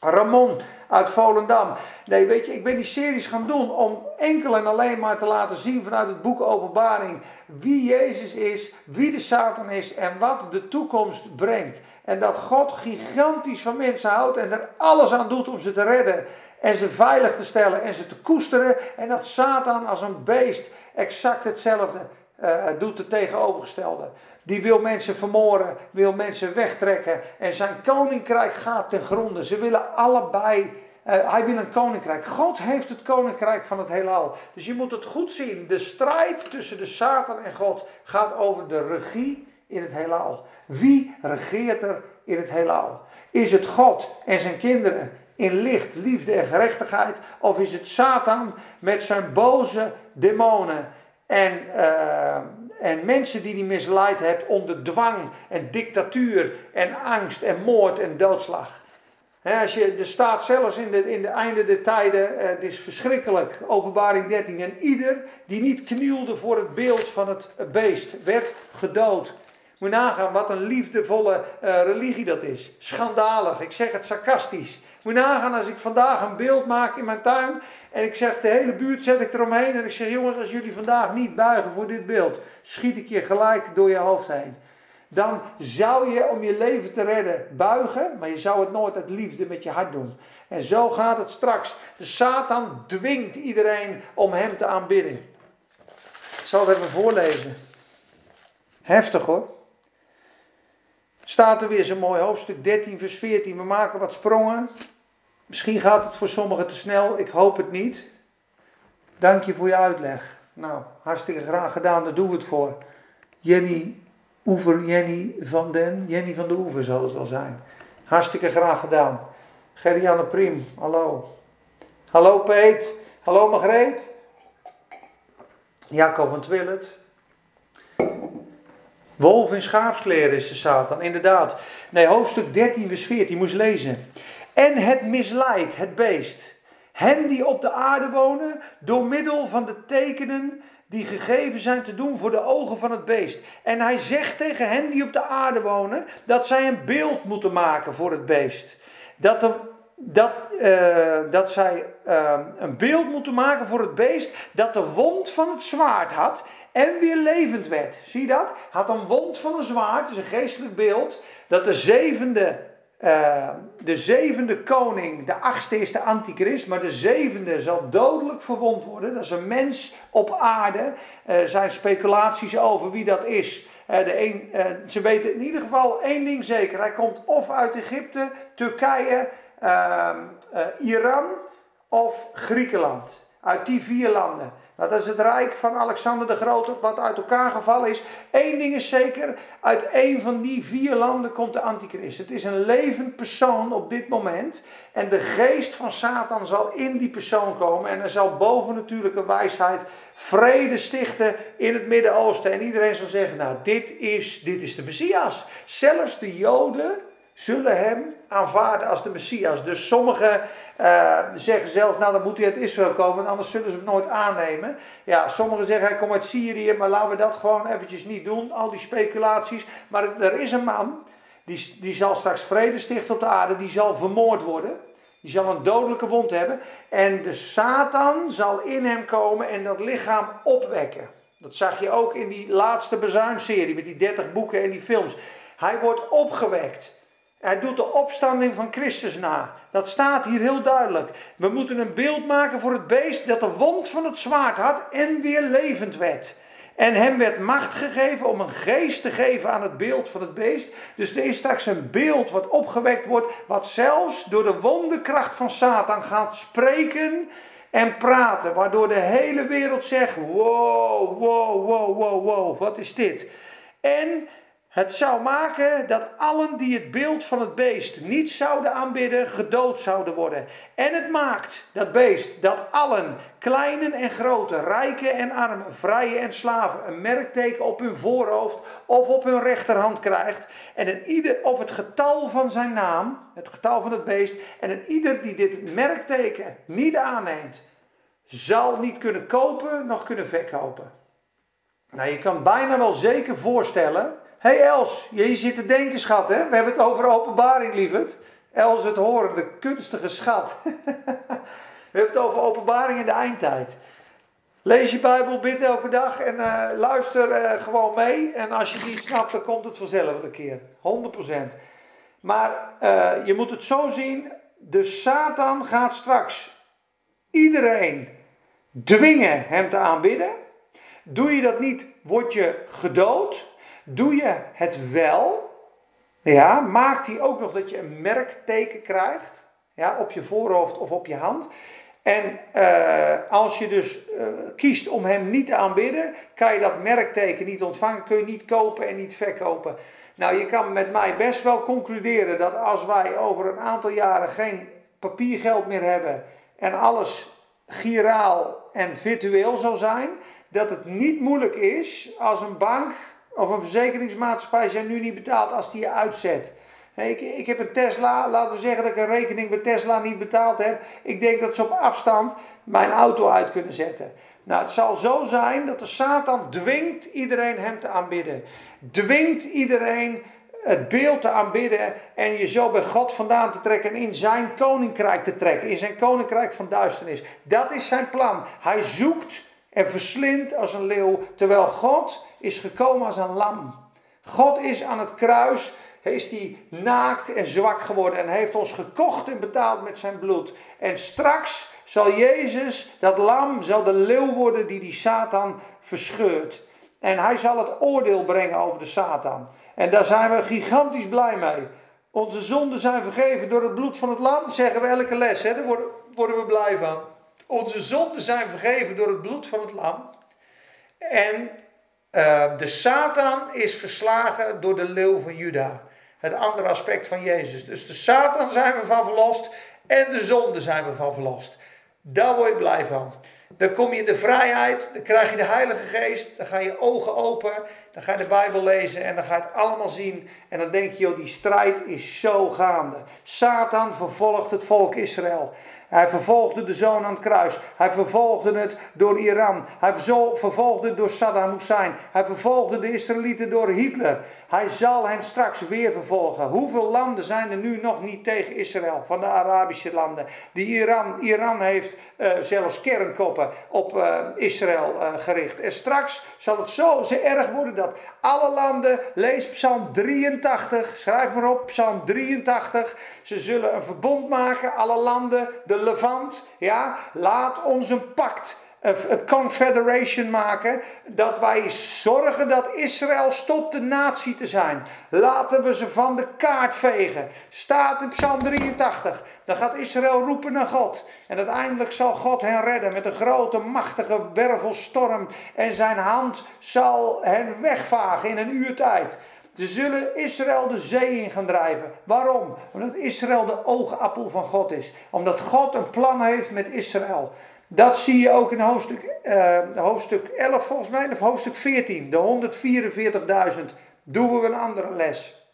A: Ramon uit Volendam. Nee, weet je, ik ben die series gaan doen om enkel en alleen maar te laten zien vanuit het boek Openbaring wie Jezus is, wie de Satan is en wat de toekomst brengt. En dat God gigantisch van mensen houdt en er alles aan doet om ze te redden en ze veilig te stellen en ze te koesteren. En dat Satan als een beest exact hetzelfde uh, doet, het tegenovergestelde. Die wil mensen vermoorden, wil mensen wegtrekken. En zijn koninkrijk gaat ten gronde. Ze willen allebei. Uh, hij wil een koninkrijk. God heeft het koninkrijk van het heelal. Dus je moet het goed zien. De strijd tussen de Satan en God gaat over de regie in het heelal. Wie regeert er in het heelal? Is het God en zijn kinderen in licht, liefde en gerechtigheid? Of is het Satan met zijn boze demonen en, uh, en mensen die hij misleid hebt onder dwang en dictatuur en angst en moord en doodslag? als je, er staat zelfs in de, in de einde der tijden, eh, het is verschrikkelijk, openbaring 13. En ieder die niet knielde voor het beeld van het beest, werd gedood. Moet nagaan wat een liefdevolle uh, religie dat is. Schandalig, ik zeg het sarcastisch. Moet nagaan als ik vandaag een beeld maak in mijn tuin en ik zeg de hele buurt zet ik eromheen en ik zeg jongens als jullie vandaag niet buigen voor dit beeld, schiet ik je gelijk door je hoofd heen dan zou je om je leven te redden buigen, maar je zou het nooit uit liefde met je hart doen. En zo gaat het straks. De Satan dwingt iedereen om hem te aanbidden. Ik zal het even voorlezen. Heftig hoor. Staat er weer zo'n mooi hoofdstuk 13, vers 14. We maken wat sprongen. Misschien gaat het voor sommigen te snel, ik hoop het niet. Dank je voor je uitleg. Nou, hartstikke graag gedaan, daar doen we het voor. Jenny Oever Jenny van den, Jenny van de Oever zal het wel zijn. Hartstikke graag gedaan. Gerianne Prim, hallo. Hallo Peet, hallo Margreet. Jacob van Twillet. Wolf in schaapskleren is de Satan, inderdaad. Nee, hoofdstuk 13, vers 14, moest lezen. En het misleidt, het beest, hen die op de aarde wonen, door middel van de tekenen die gegeven zijn te doen voor de ogen van het beest. En hij zegt tegen hen die op de aarde wonen dat zij een beeld moeten maken voor het beest. Dat, de, dat, uh, dat zij uh, een beeld moeten maken voor het beest dat de wond van het zwaard had en weer levend werd. Zie je dat? Had een wond van een zwaard, dus een geestelijk beeld, dat de zevende uh, de zevende koning, de achtste is de antichrist, maar de zevende zal dodelijk verwond worden. Dat is een mens op aarde. Er uh, zijn speculaties over wie dat is. Uh, de een, ze weten in ieder geval één ding zeker. Hij komt of uit Egypte, Turkije, ehm, Iran of Griekenland. Uit die vier landen. Dat is het rijk van Alexander de Grote, wat uit elkaar gevallen is. Eén ding is zeker, uit één van die vier landen komt de antichrist. Het is een levend persoon op dit moment. En de geest van Satan zal in die persoon komen. En er zal bovennatuurlijke wijsheid vrede stichten in het Midden-Oosten. En iedereen zal zeggen, nou dit is, dit is de Messias. Zelfs de Joden zullen hem aanvaarden als de Messias. Dus sommigen uh, zeggen zelfs, nou dan moet hij uit Israël komen, anders zullen ze hem nooit aannemen. Ja, sommigen zeggen hij komt uit Syrië, maar laten we dat gewoon eventjes niet doen, al die speculaties. Maar er is een man, die, die zal straks vrede stichten op de aarde, die zal vermoord worden. Die zal een dodelijke wond hebben. En de Satan zal in hem komen en dat lichaam opwekken. Dat zag je ook in die laatste bezuinserie met die 30 boeken en die films. Hij wordt opgewekt. Hij doet de opstanding van Christus na. Dat staat hier heel duidelijk. We moeten een beeld maken voor het beest dat de wond van het zwaard had en weer levend werd. En hem werd macht gegeven om een geest te geven aan het beeld van het beest. Dus er is straks een beeld wat opgewekt wordt, wat zelfs door de wonderkracht van Satan gaat spreken en praten. Waardoor de hele wereld zegt: wow, wow, wow, wow, wow, wat is dit? En het zou maken dat allen die het beeld van het beest niet zouden aanbidden, gedood zouden worden. En het maakt, dat beest, dat allen, kleinen en grote, rijken en armen, vrije en slaven, een merkteken op hun voorhoofd of op hun rechterhand krijgt. En een ieder, of het getal van zijn naam, het getal van het beest, en een ieder die dit merkteken niet aanneemt, zal niet kunnen kopen, nog kunnen verkopen. Nou, je kan bijna wel zeker voorstellen hey Els, je zit te denken, schat, hè? We hebben het over openbaring, lieverd. Els het horen, de kunstige schat. (laughs) We hebben het over openbaring in de eindtijd. Lees je Bijbel, bid elke dag en uh, luister uh, gewoon mee. En als je het niet snapt, dan komt het vanzelf een keer. 100%. Maar uh, je moet het zo zien: de Satan gaat straks iedereen dwingen hem te aanbidden. Doe je dat niet, word je gedood. Doe je het wel, ja, maakt hij ook nog dat je een merkteken krijgt ja, op je voorhoofd of op je hand. En uh, als je dus uh, kiest om hem niet te aanbidden, kan je dat merkteken niet ontvangen, kun je niet kopen en niet verkopen. Nou, je kan met mij best wel concluderen dat als wij over een aantal jaren geen papiergeld meer hebben en alles giraal en virtueel zal zijn, dat het niet moeilijk is als een bank of een verzekeringsmaatschappij zijn nu niet betaalt als die je uitzet. Ik, ik heb een Tesla, laten we zeggen dat ik een rekening bij Tesla niet betaald heb. Ik denk dat ze op afstand mijn auto uit kunnen zetten. Nou, het zal zo zijn dat de Satan dwingt iedereen hem te aanbidden. Dwingt iedereen het beeld te aanbidden en je zo bij God vandaan te trekken en in zijn koninkrijk te trekken. In zijn koninkrijk van duisternis. Dat is zijn plan. Hij zoekt en verslindt als een leeuw, terwijl God is gekomen als een lam. God is aan het kruis, is die naakt en zwak geworden en heeft ons gekocht en betaald met zijn bloed. En straks zal Jezus, dat lam, zal de leeuw worden die die Satan verscheurt. En hij zal het oordeel brengen over de Satan. En daar zijn we gigantisch blij mee. Onze zonden zijn vergeven door het bloed van het lam, zeggen we elke les. Hè? Daar worden, worden we blij van. Onze zonden zijn vergeven door het bloed van het lam. En uh, de Satan is verslagen door de leeuw van Juda. Het andere aspect van Jezus. Dus de Satan zijn we van verlost en de zonde zijn we van verlost. Daar word je blij van. Dan kom je in de vrijheid, dan krijg je de Heilige Geest, dan ga je ogen open, dan ga je de Bijbel lezen en dan ga je het allemaal zien. En dan denk je, joh, die strijd is zo gaande. Satan vervolgt het volk Israël. Hij vervolgde de zoon aan het kruis. Hij vervolgde het door Iran. Hij vervolgde het door Saddam Hussein. Hij vervolgde de Israëlieten door Hitler. Hij zal hen straks weer vervolgen. Hoeveel landen zijn er nu nog niet tegen Israël? Van de Arabische landen. Die Iran, Iran heeft uh, zelfs kernkoppen op uh, Israël uh, gericht. En straks zal het zo, zo erg worden dat alle landen, lees Psalm 83, schrijf maar op, Psalm 83. Ze zullen een verbond maken, alle landen, de Levant, ja, laat ons een pact, een confederation maken, dat wij zorgen dat Israël stopt de natie te zijn. Laten we ze van de kaart vegen. Staat in Psalm 83. Dan gaat Israël roepen naar God. En uiteindelijk zal God hen redden met een grote, machtige wervelstorm. En zijn hand zal hen wegvagen in een uur tijd. Ze zullen Israël de zee in gaan drijven. Waarom? Omdat Israël de oogappel van God is. Omdat God een plan heeft met Israël. Dat zie je ook in hoofdstuk, uh, hoofdstuk 11 volgens mij, of hoofdstuk 14. De 144.000 doen we een andere les.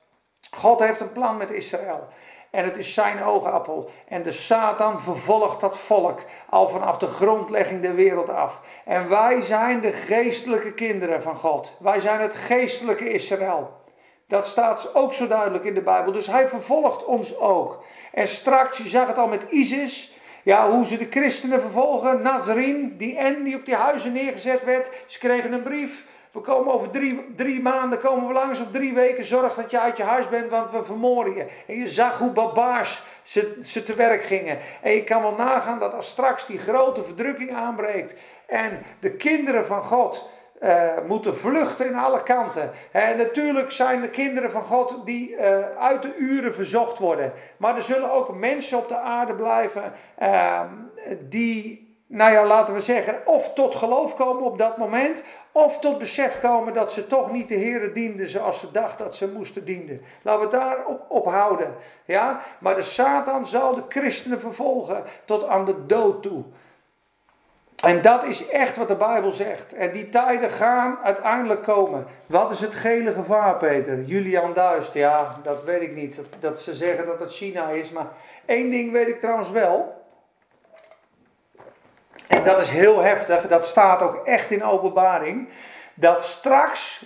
A: God heeft een plan met Israël. En het is zijn oogappel. En de Satan vervolgt dat volk al vanaf de grondlegging der wereld af. En wij zijn de geestelijke kinderen van God. Wij zijn het geestelijke Israël. Dat staat ook zo duidelijk in de Bijbel. Dus hij vervolgt ons ook. En straks, je zag het al met ISIS. Ja, hoe ze de christenen vervolgen. Nazarene, die N die op die huizen neergezet werd. Ze kregen een brief. We komen over drie, drie maanden komen we langs of drie weken. Zorg dat je uit je huis bent, want we vermoorden je. En je zag hoe barbaars ze, ze te werk gingen. En je kan wel nagaan dat als straks die grote verdrukking aanbreekt. En de kinderen van God uh, moeten vluchten in alle kanten. En natuurlijk zijn de kinderen van God die uh, uit de uren verzocht worden. Maar er zullen ook mensen op de aarde blijven uh, die, nou ja, laten we zeggen, of tot geloof komen op dat moment, of tot besef komen dat ze toch niet de Heeren dienden zoals ze dachten dat ze moesten dienen. Laten we daar op, op houden. Ja? Maar de Satan zal de christenen vervolgen tot aan de dood toe. En dat is echt wat de Bijbel zegt. En die tijden gaan uiteindelijk komen. Wat is het gele gevaar, Peter? Julian Duist, ja, dat weet ik niet. Dat, ze zeggen dat het China is. Maar één ding weet ik trouwens wel. En dat is heel heftig. Dat staat ook echt in openbaring. Dat straks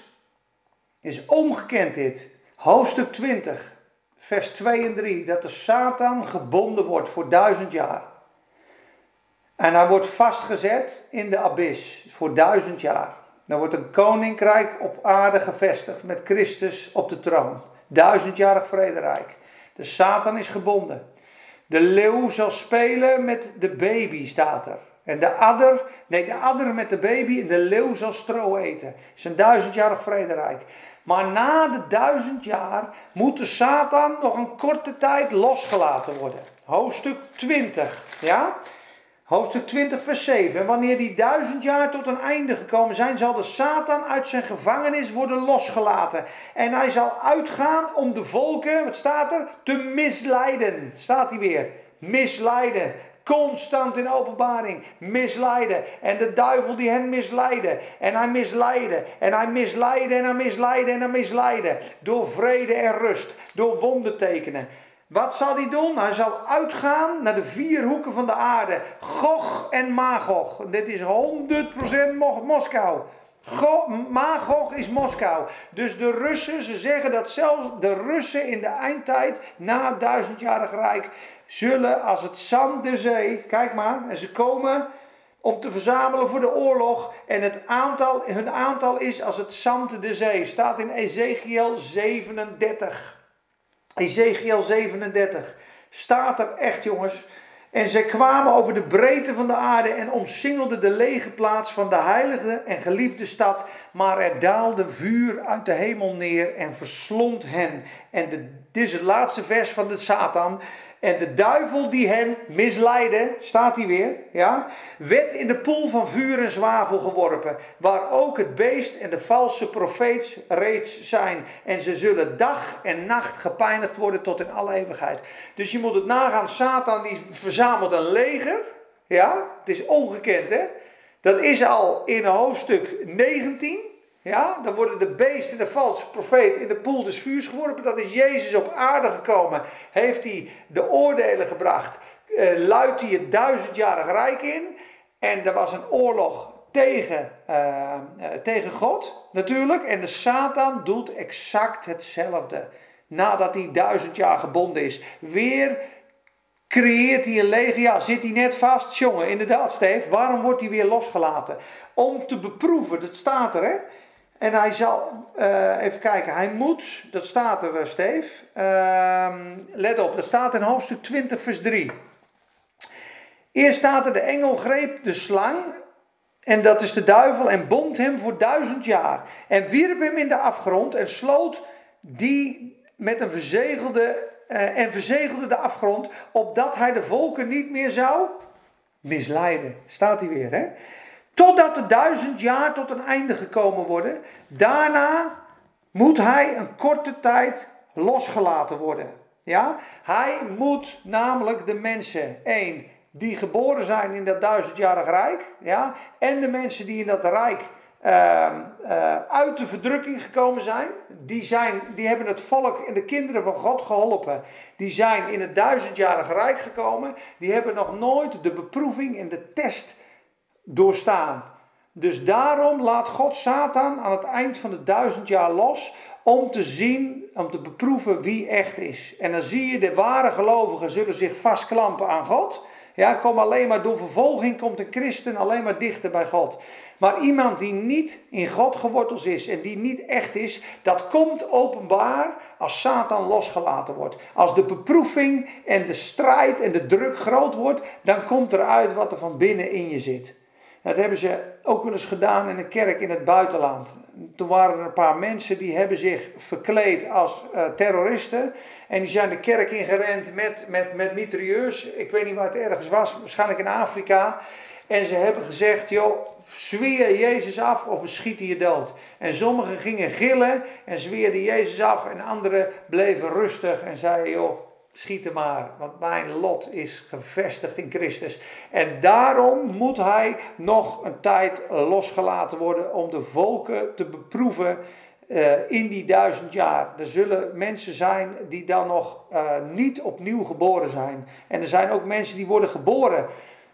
A: is ongekend dit. Hoofdstuk 20, vers 2 en 3. Dat de Satan gebonden wordt voor duizend jaar. En hij wordt vastgezet in de abyss voor duizend jaar. Dan wordt een koninkrijk op aarde gevestigd met Christus op de troon. Duizendjarig vrederijk. De Satan is gebonden. De leeuw zal spelen met de baby, staat er. En de adder, nee, de adder met de baby en de leeuw zal stro eten. Het is een duizendjarig vrederijk. Maar na de duizend jaar moet de Satan nog een korte tijd losgelaten worden. Hoofdstuk 20, ja? Hoofdstuk 20, vers 7. En wanneer die duizend jaar tot een einde gekomen zijn, zal de Satan uit zijn gevangenis worden losgelaten. En hij zal uitgaan om de volken, wat staat er, te misleiden. Staat hij weer. misleiden. Constant in openbaring misleiden. En de duivel die hen misleidde. En hij misleidde. En hij misleidde en hij misleidde en hij misleidde. Door vrede en rust. Door wondertekenen. Wat zal hij doen? Hij zal uitgaan naar de vier hoeken van de aarde. Gog en Magog. Dit is 100% Moskou. Magog is Moskou. Dus de Russen, ze zeggen dat zelfs de Russen in de eindtijd, na het duizendjarig rijk, zullen als het zand der zee, kijk maar, en ze komen om te verzamelen voor de oorlog. En het aantal, hun aantal is als het zand der zee. Staat in Ezekiel 37. Ezekiel 37. Staat er echt, jongens. En zij kwamen over de breedte van de aarde en omsingelden de lege plaats van de heilige en geliefde stad. Maar er daalde vuur uit de hemel neer en verslond hen. En dit is het laatste vers van de Satan. En de duivel die hen misleidde, staat hij weer, ja, werd in de poel van vuur en zwavel geworpen, waar ook het beest en de valse profeet reeds zijn. En ze zullen dag en nacht gepijnigd worden tot in alle eeuwigheid. Dus je moet het nagaan, Satan die verzamelt een leger, ja, het is ongekend hè. Dat is al in hoofdstuk 19, ja, dan worden de beesten, de valse profeet, in de poel des vuurs geworpen. Dat is Jezus op aarde gekomen. Heeft hij de oordelen gebracht. Uh, luidt hij het duizendjarig rijk in. En er was een oorlog tegen, uh, tegen God natuurlijk. En de Satan doet exact hetzelfde. Nadat hij duizend jaar gebonden is. Weer creëert hij een leger. Ja, zit hij net vast? Jongen, inderdaad, Steve. Waarom wordt hij weer losgelaten? Om te beproeven, dat staat er hè. En hij zal, uh, even kijken, hij moet, dat staat er, uh, Steef. Uh, let op, dat staat in hoofdstuk 20, vers 3. Eerst staat er, de engel greep de slang, en dat is de duivel, en bond hem voor duizend jaar. En wierp hem in de afgrond en sloot die met een verzegelde, uh, en verzegelde de afgrond, opdat hij de volken niet meer zou misleiden. Staat hij weer, hè? Totdat de duizend jaar tot een einde gekomen worden. Daarna moet hij een korte tijd losgelaten worden. Ja? Hij moet namelijk de mensen, één, die geboren zijn in dat duizendjarig rijk, ja, en de mensen die in dat rijk uh, uh, uit de verdrukking gekomen zijn, die, zijn, die hebben het volk en de kinderen van God geholpen. Die zijn in het duizendjarig rijk gekomen, die hebben nog nooit de beproeving en de test doorstaan. Dus daarom laat God Satan aan het eind van de duizend jaar los om te zien, om te beproeven wie echt is. En dan zie je de ware gelovigen zullen zich vastklampen aan God. Ja, kom alleen maar door vervolging komt een christen alleen maar dichter bij God. Maar iemand die niet in God geworteld is en die niet echt is, dat komt openbaar als Satan losgelaten wordt. Als de beproeving en de strijd en de druk groot wordt, dan komt eruit wat er van binnen in je zit. Dat hebben ze ook wel eens gedaan in een kerk in het buitenland. Toen waren er een paar mensen die hebben zich verkleed als uh, terroristen. En die zijn de kerk ingerend met, met, met mitrailleurs. Ik weet niet waar het ergens was, waarschijnlijk in Afrika. En ze hebben gezegd, joh, zweer Jezus af of we schieten je dood. En sommigen gingen gillen en zweerden Jezus af. En anderen bleven rustig en zeiden, joh, schieten maar, want mijn lot is gevestigd in Christus. En daarom moet hij nog een tijd losgelaten worden om de volken te beproeven uh, in die duizend jaar. Er zullen mensen zijn die dan nog uh, niet opnieuw geboren zijn. En er zijn ook mensen die worden geboren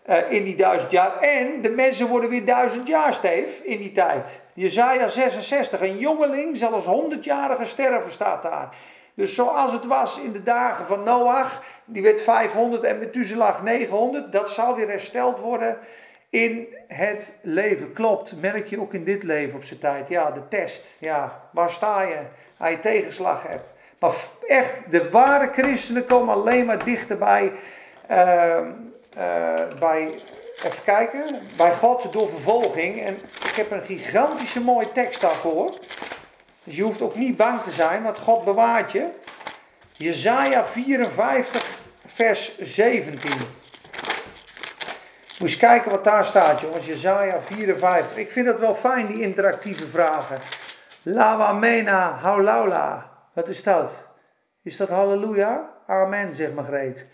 A: uh, in die duizend jaar. En de mensen worden weer duizend jaar, Steef, in die tijd. Jezaja 66, een jongeling zal als honderdjarige sterven, staat daar. Dus zoals het was in de dagen van Noach, die werd 500 en Methuselah 900, dat zal weer hersteld worden in het leven. Klopt, merk je ook in dit leven op zijn tijd. Ja, de test. Ja, waar sta je? Als je tegenslag hebt. Maar echt, de ware christenen komen alleen maar dichterbij. Uh, bij, even kijken, bij God door vervolging. En ik heb een gigantische mooie tekst daarvoor. Dus je hoeft ook niet bang te zijn, want God bewaart je. Jezaja 54, vers 17. Moet eens kijken wat daar staat, jongens. Jezaja 54. Ik vind het wel fijn, die interactieve vragen. Lawa mena haulaula. Wat is dat? Is dat halleluja? Amen, zegt Margreet.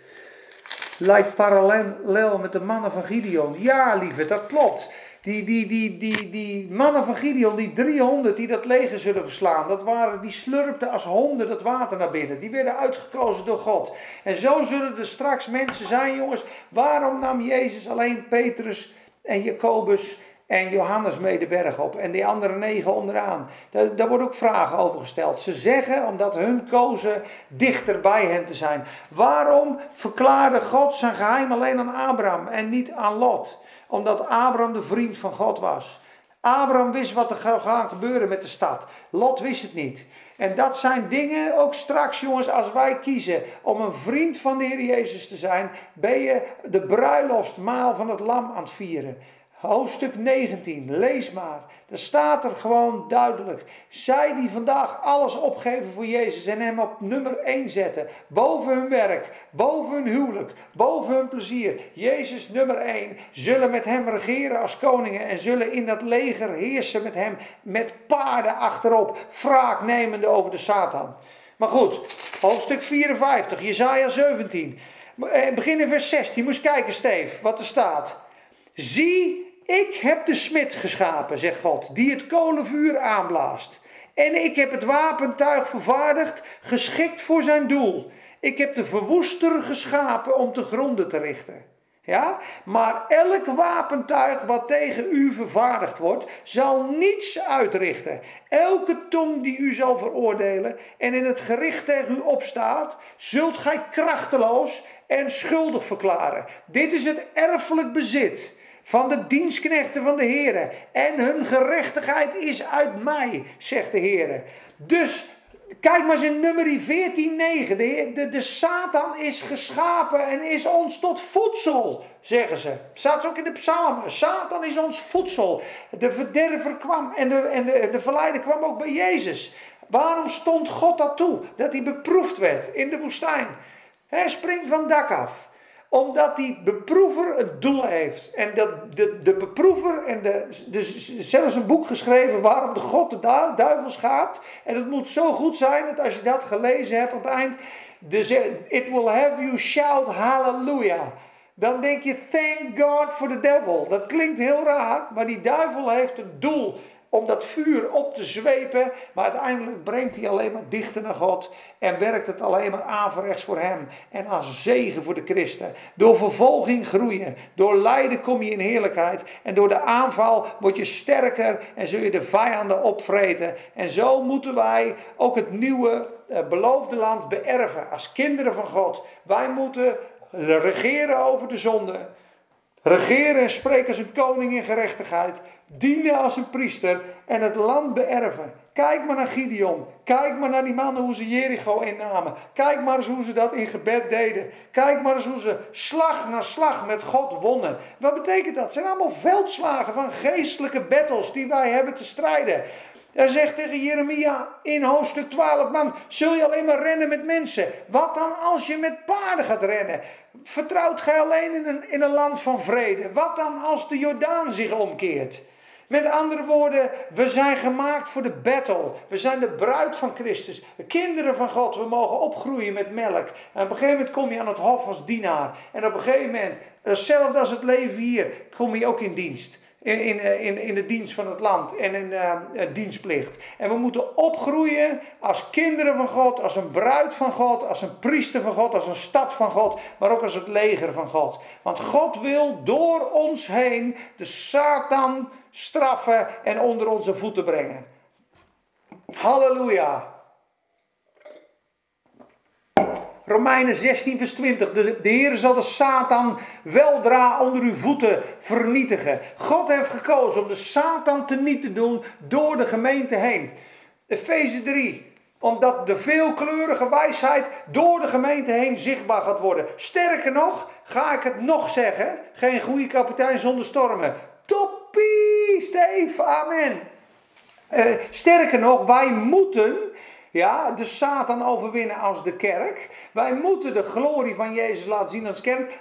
A: lijkt parallel met de mannen van Gideon. Ja, lieve, dat klopt. Die, die, die, die, die mannen van Gideon, die 300 die dat leger zullen verslaan, dat waren, die slurpten als honden dat water naar binnen. Die werden uitgekozen door God. En zo zullen er straks mensen zijn, jongens. Waarom nam Jezus alleen Petrus en Jacobus en Johannes mee de berg op en die andere negen onderaan. Daar, daar worden ook vragen over gesteld. Ze zeggen omdat hun kozen dichter bij hen te zijn. Waarom verklaarde God zijn geheim alleen aan Abraham en niet aan Lot? Omdat Abraham de vriend van God was. Abraham wist wat er gaan gebeuren met de stad. Lot wist het niet. En dat zijn dingen, ook straks jongens, als wij kiezen om een vriend van de Heer Jezus te zijn, ben je de bruiloftsmaal van het lam aan het vieren. Hoofdstuk 19, lees maar. Daar staat er gewoon duidelijk. Zij die vandaag alles opgeven voor Jezus en Hem op nummer 1 zetten. Boven hun werk, boven hun huwelijk, boven hun plezier. Jezus nummer 1. Zullen met Hem regeren als koningen en zullen in dat leger heersen met Hem. Met paarden achterop, wraak nemende over de Satan. Maar goed, hoofdstuk 54, Jezaja 17. Eh, begin in vers 16. Moest kijken, Steef, wat er staat. Zie, ik heb de smid geschapen, zegt God, die het kolenvuur aanblaast. En ik heb het wapentuig vervaardigd, geschikt voor zijn doel. Ik heb de verwoester geschapen om te gronden te richten. Ja? Maar elk wapentuig wat tegen u vervaardigd wordt, zal niets uitrichten. Elke tong die u zal veroordelen en in het gericht tegen u opstaat, zult gij krachteloos en schuldig verklaren. Dit is het erfelijk bezit van de dienstknechten van de Heer. En hun gerechtigheid is uit mij, zegt de Heer. Dus kijk maar eens in nummer 14:9. De, de, de Satan is geschapen en is ons tot voedsel, zeggen ze. Staat ook in de psalmen. Satan is ons voedsel. De verderver kwam en de, en de, de verleider kwam ook bij Jezus. Waarom stond God dat toe? Dat hij beproefd werd in de woestijn. Hij springt van dak af omdat die beproever het doel heeft. En dat de, de beproever, en de, zelfs een boek geschreven waarom de God de duivel schaapt. En het moet zo goed zijn dat als je dat gelezen hebt aan het eind. De, it will have you shout hallelujah. Dan denk je, thank God for the devil. Dat klinkt heel raar, maar die duivel heeft een doel om dat vuur op te zwepen. Maar uiteindelijk brengt hij alleen maar dichter naar God. En werkt het alleen maar averechts voor hem. En als zegen voor de christen. Door vervolging groeien. Door lijden kom je in heerlijkheid. En door de aanval word je sterker. En zul je de vijanden opvreten. En zo moeten wij ook het nieuwe eh, beloofde land beërven. Als kinderen van God. Wij moeten regeren over de zonde. Regeren en spreken als een koning in gerechtigheid dienen als een priester en het land beërven. Kijk maar naar Gideon. Kijk maar naar die mannen hoe ze Jericho innamen. Kijk maar eens hoe ze dat in gebed deden. Kijk maar eens hoe ze slag na slag met God wonnen. Wat betekent dat? Het zijn allemaal veldslagen van geestelijke battles die wij hebben te strijden. Hij zegt tegen Jeremia in hoofdstuk 12, man, zul je alleen maar rennen met mensen? Wat dan als je met paarden gaat rennen? Vertrouwt gij alleen in een, in een land van vrede? Wat dan als de Jordaan zich omkeert? Met andere woorden, we zijn gemaakt voor de battle. We zijn de bruid van Christus. De kinderen van God. We mogen opgroeien met melk. En op een gegeven moment kom je aan het hof als dienaar. En op een gegeven moment, hetzelfde als het leven hier, kom je ook in dienst. In, in, in, in de dienst van het land en in uh, dienstplicht. En we moeten opgroeien als kinderen van God, als een bruid van God, als een priester van God, als een stad van God, maar ook als het leger van God. Want God wil door ons heen de Satan straffen en onder onze voeten brengen. Halleluja. Romeinen 16, vers 20. De, de Heer zal de Satan weldra onder uw voeten vernietigen. God heeft gekozen om de Satan te niet te doen door de gemeente heen. Efeze 3 omdat de veelkleurige wijsheid door de gemeente heen zichtbaar gaat worden. Sterker nog, ga ik het nog zeggen: geen goede kapitein zonder stormen. Toppie, Steve, amen. Uh, sterker nog, wij moeten Ja, de Satan overwinnen als de kerk. Wij moeten de glorie van Jezus laten zien als kerk.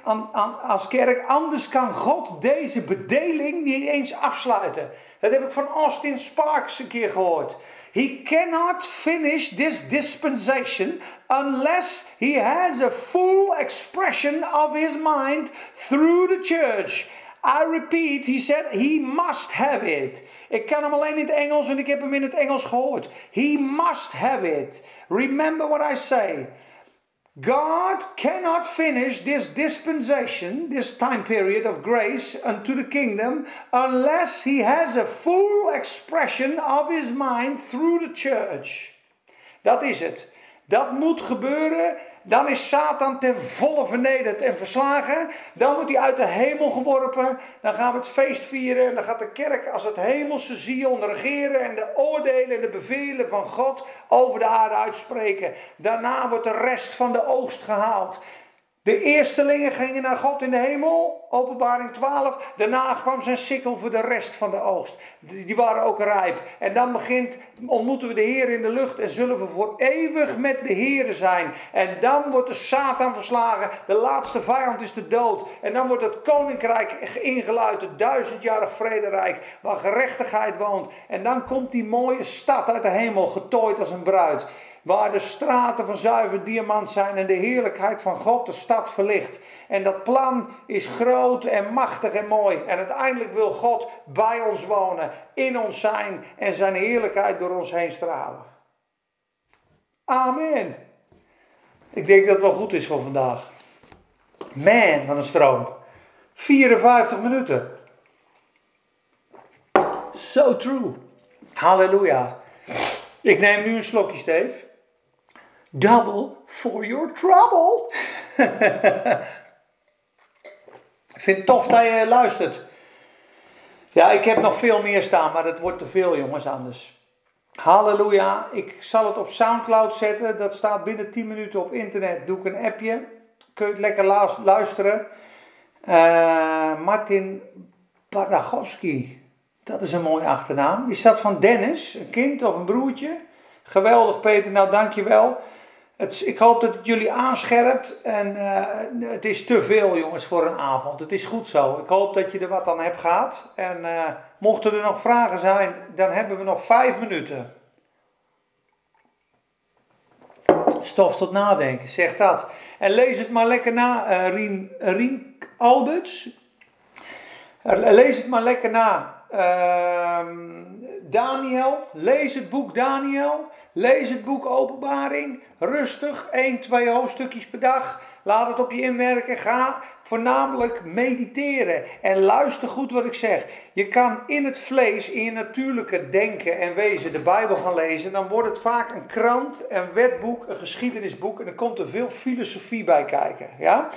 A: als kerk. Anders kan God deze bedeling niet eens afsluiten. Dat heb ik van Austin Sparks een keer gehoord. He cannot finish this dispensation unless he has a full expression of his mind through the church. I repeat, he said he must have it. Ik kan hem alleen in het Engels en ik heb hem in het Engels gehoord. He must have it. Remember what I say. God cannot finish this dispensation, this time period of grace unto the kingdom, unless he has a full expression of his mind through the church. Dat is het. Dat moet gebeuren dan is Satan ten volle vernederd en verslagen. Dan wordt hij uit de hemel geworpen. Dan gaan we het feest vieren. Dan gaat de kerk als het hemelse Zion regeren en de oordelen en de bevelen van God over de aarde uitspreken. Daarna wordt de rest van de oogst gehaald. De eerstelingen gingen naar God in de hemel, openbaring 12. Daarna kwam zijn sikkel voor de rest van de oogst. Die waren ook rijp. En dan begint, ontmoeten we de Heer in de lucht en zullen we voor eeuwig met de Heer zijn. En dan wordt de Satan verslagen. De laatste vijand is de dood. En dan wordt het koninkrijk ingeluid, het duizendjarig vrederijk, waar gerechtigheid woont. En dan komt die mooie stad uit de hemel, getooid als een bruid waar de straten van zuiver diamant zijn en de heerlijkheid van God de stad verlicht. En dat plan is groot en machtig en mooi. En uiteindelijk wil God bij ons wonen, in ons zijn en zijn heerlijkheid door ons heen stralen. Amen. Ik denk dat het wel goed is voor vandaag. Man, van een stroom. 54 minuten. So true. Halleluja. Ik neem nu een slokje, Steve. Double for your trouble. (laughs) Ik vind het tof dat je luistert. Ja, ik heb nog veel meer staan, maar het wordt te veel, jongens, anders. Halleluja. Ik zal het op Soundcloud zetten. Dat staat binnen 10 minuten op internet. Doe ik een appje. Kun je het lekker luisteren. Uh, Martin Paragowski. Dat is een mooie achternaam. Is dat van Dennis? Een kind of een broertje? Geweldig, Peter. Nou, dankjewel. Ik hoop dat het jullie aanscherpt. En uh, het is te veel, jongens, voor een avond. Het is goed zo. Ik hoop dat je er wat aan hebt gehad. En uh, mochten er nog vragen zijn, dan hebben we nog vijf minuten. Stof tot nadenken, zeg dat. En lees het maar lekker na, uh, Rien Alberts. Lees het maar lekker na. Ehm, Daniel, lees het boek Daniel. Lees het boek Openbaring. Rustig, 1, 2 hoofdstukjes per dag. Laat het op je inwerken. Ga voornamelijk mediteren. En luister goed wat ik zeg. Je kan in het vlees, in je natuurlijke denken en wezen de Bijbel gaan lezen. Dan wordt het vaak een krant, een wetboek, een geschiedenisboek. En er komt er veel filosofie bij kijken. Ja?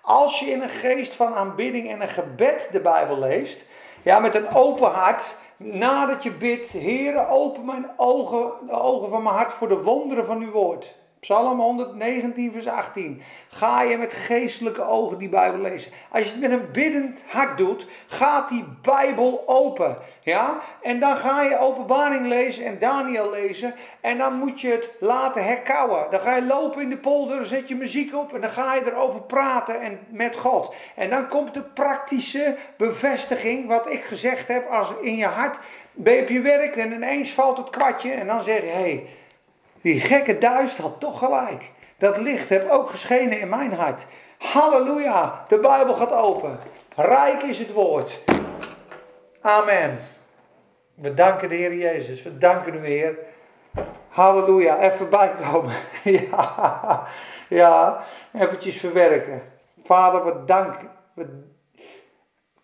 A: Als je in een geest van aanbidding en een gebed de Bijbel leest. Ja, met een open hart nadat je bidt, Heere, open mijn ogen, de ogen van mijn hart voor de wonderen van uw woord. Psalm 119, vers 18. Ga je met geestelijke ogen die Bijbel lezen. Als je het met een biddend hart doet, gaat die Bijbel open. Ja? En dan ga je openbaring lezen en Daniel lezen. En dan moet je het laten herkauwen. Dan ga je lopen in de polder, zet je muziek op en dan ga je erover praten en met God. En dan komt de praktische bevestiging, wat ik gezegd heb, als in je hart ben je op en ineens valt het kwartje en dan zeg je, hé, hey, die gekke duist had toch gelijk. Dat licht heb ook geschenen in mijn hart. Halleluja, de Bijbel gaat open. Rijk is het woord. Amen. We danken de Heer Jezus. We danken u Heer. Halleluja, even bijkomen. (laughs) ja, ja, eventjes verwerken. Vader, we danken.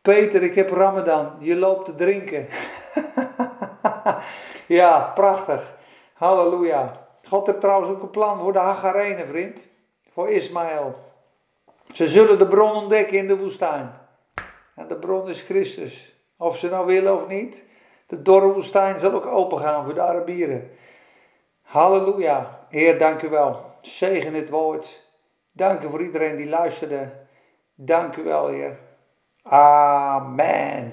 A: Peter, ik heb Ramadan. Je loopt te drinken. (laughs) ja, prachtig. Halleluja. God heeft trouwens ook een plan voor de Hagarenen, vriend. Voor Ismaël. Ze zullen de bron ontdekken in de woestijn. En de bron is Christus. Of ze nou willen of niet. De dorre woestijn zal ook open gaan voor de Arabieren. Halleluja. Heer, dank u wel. Zegen het woord. Dank u voor iedereen die luisterde. Dank u wel, Heer. Amen.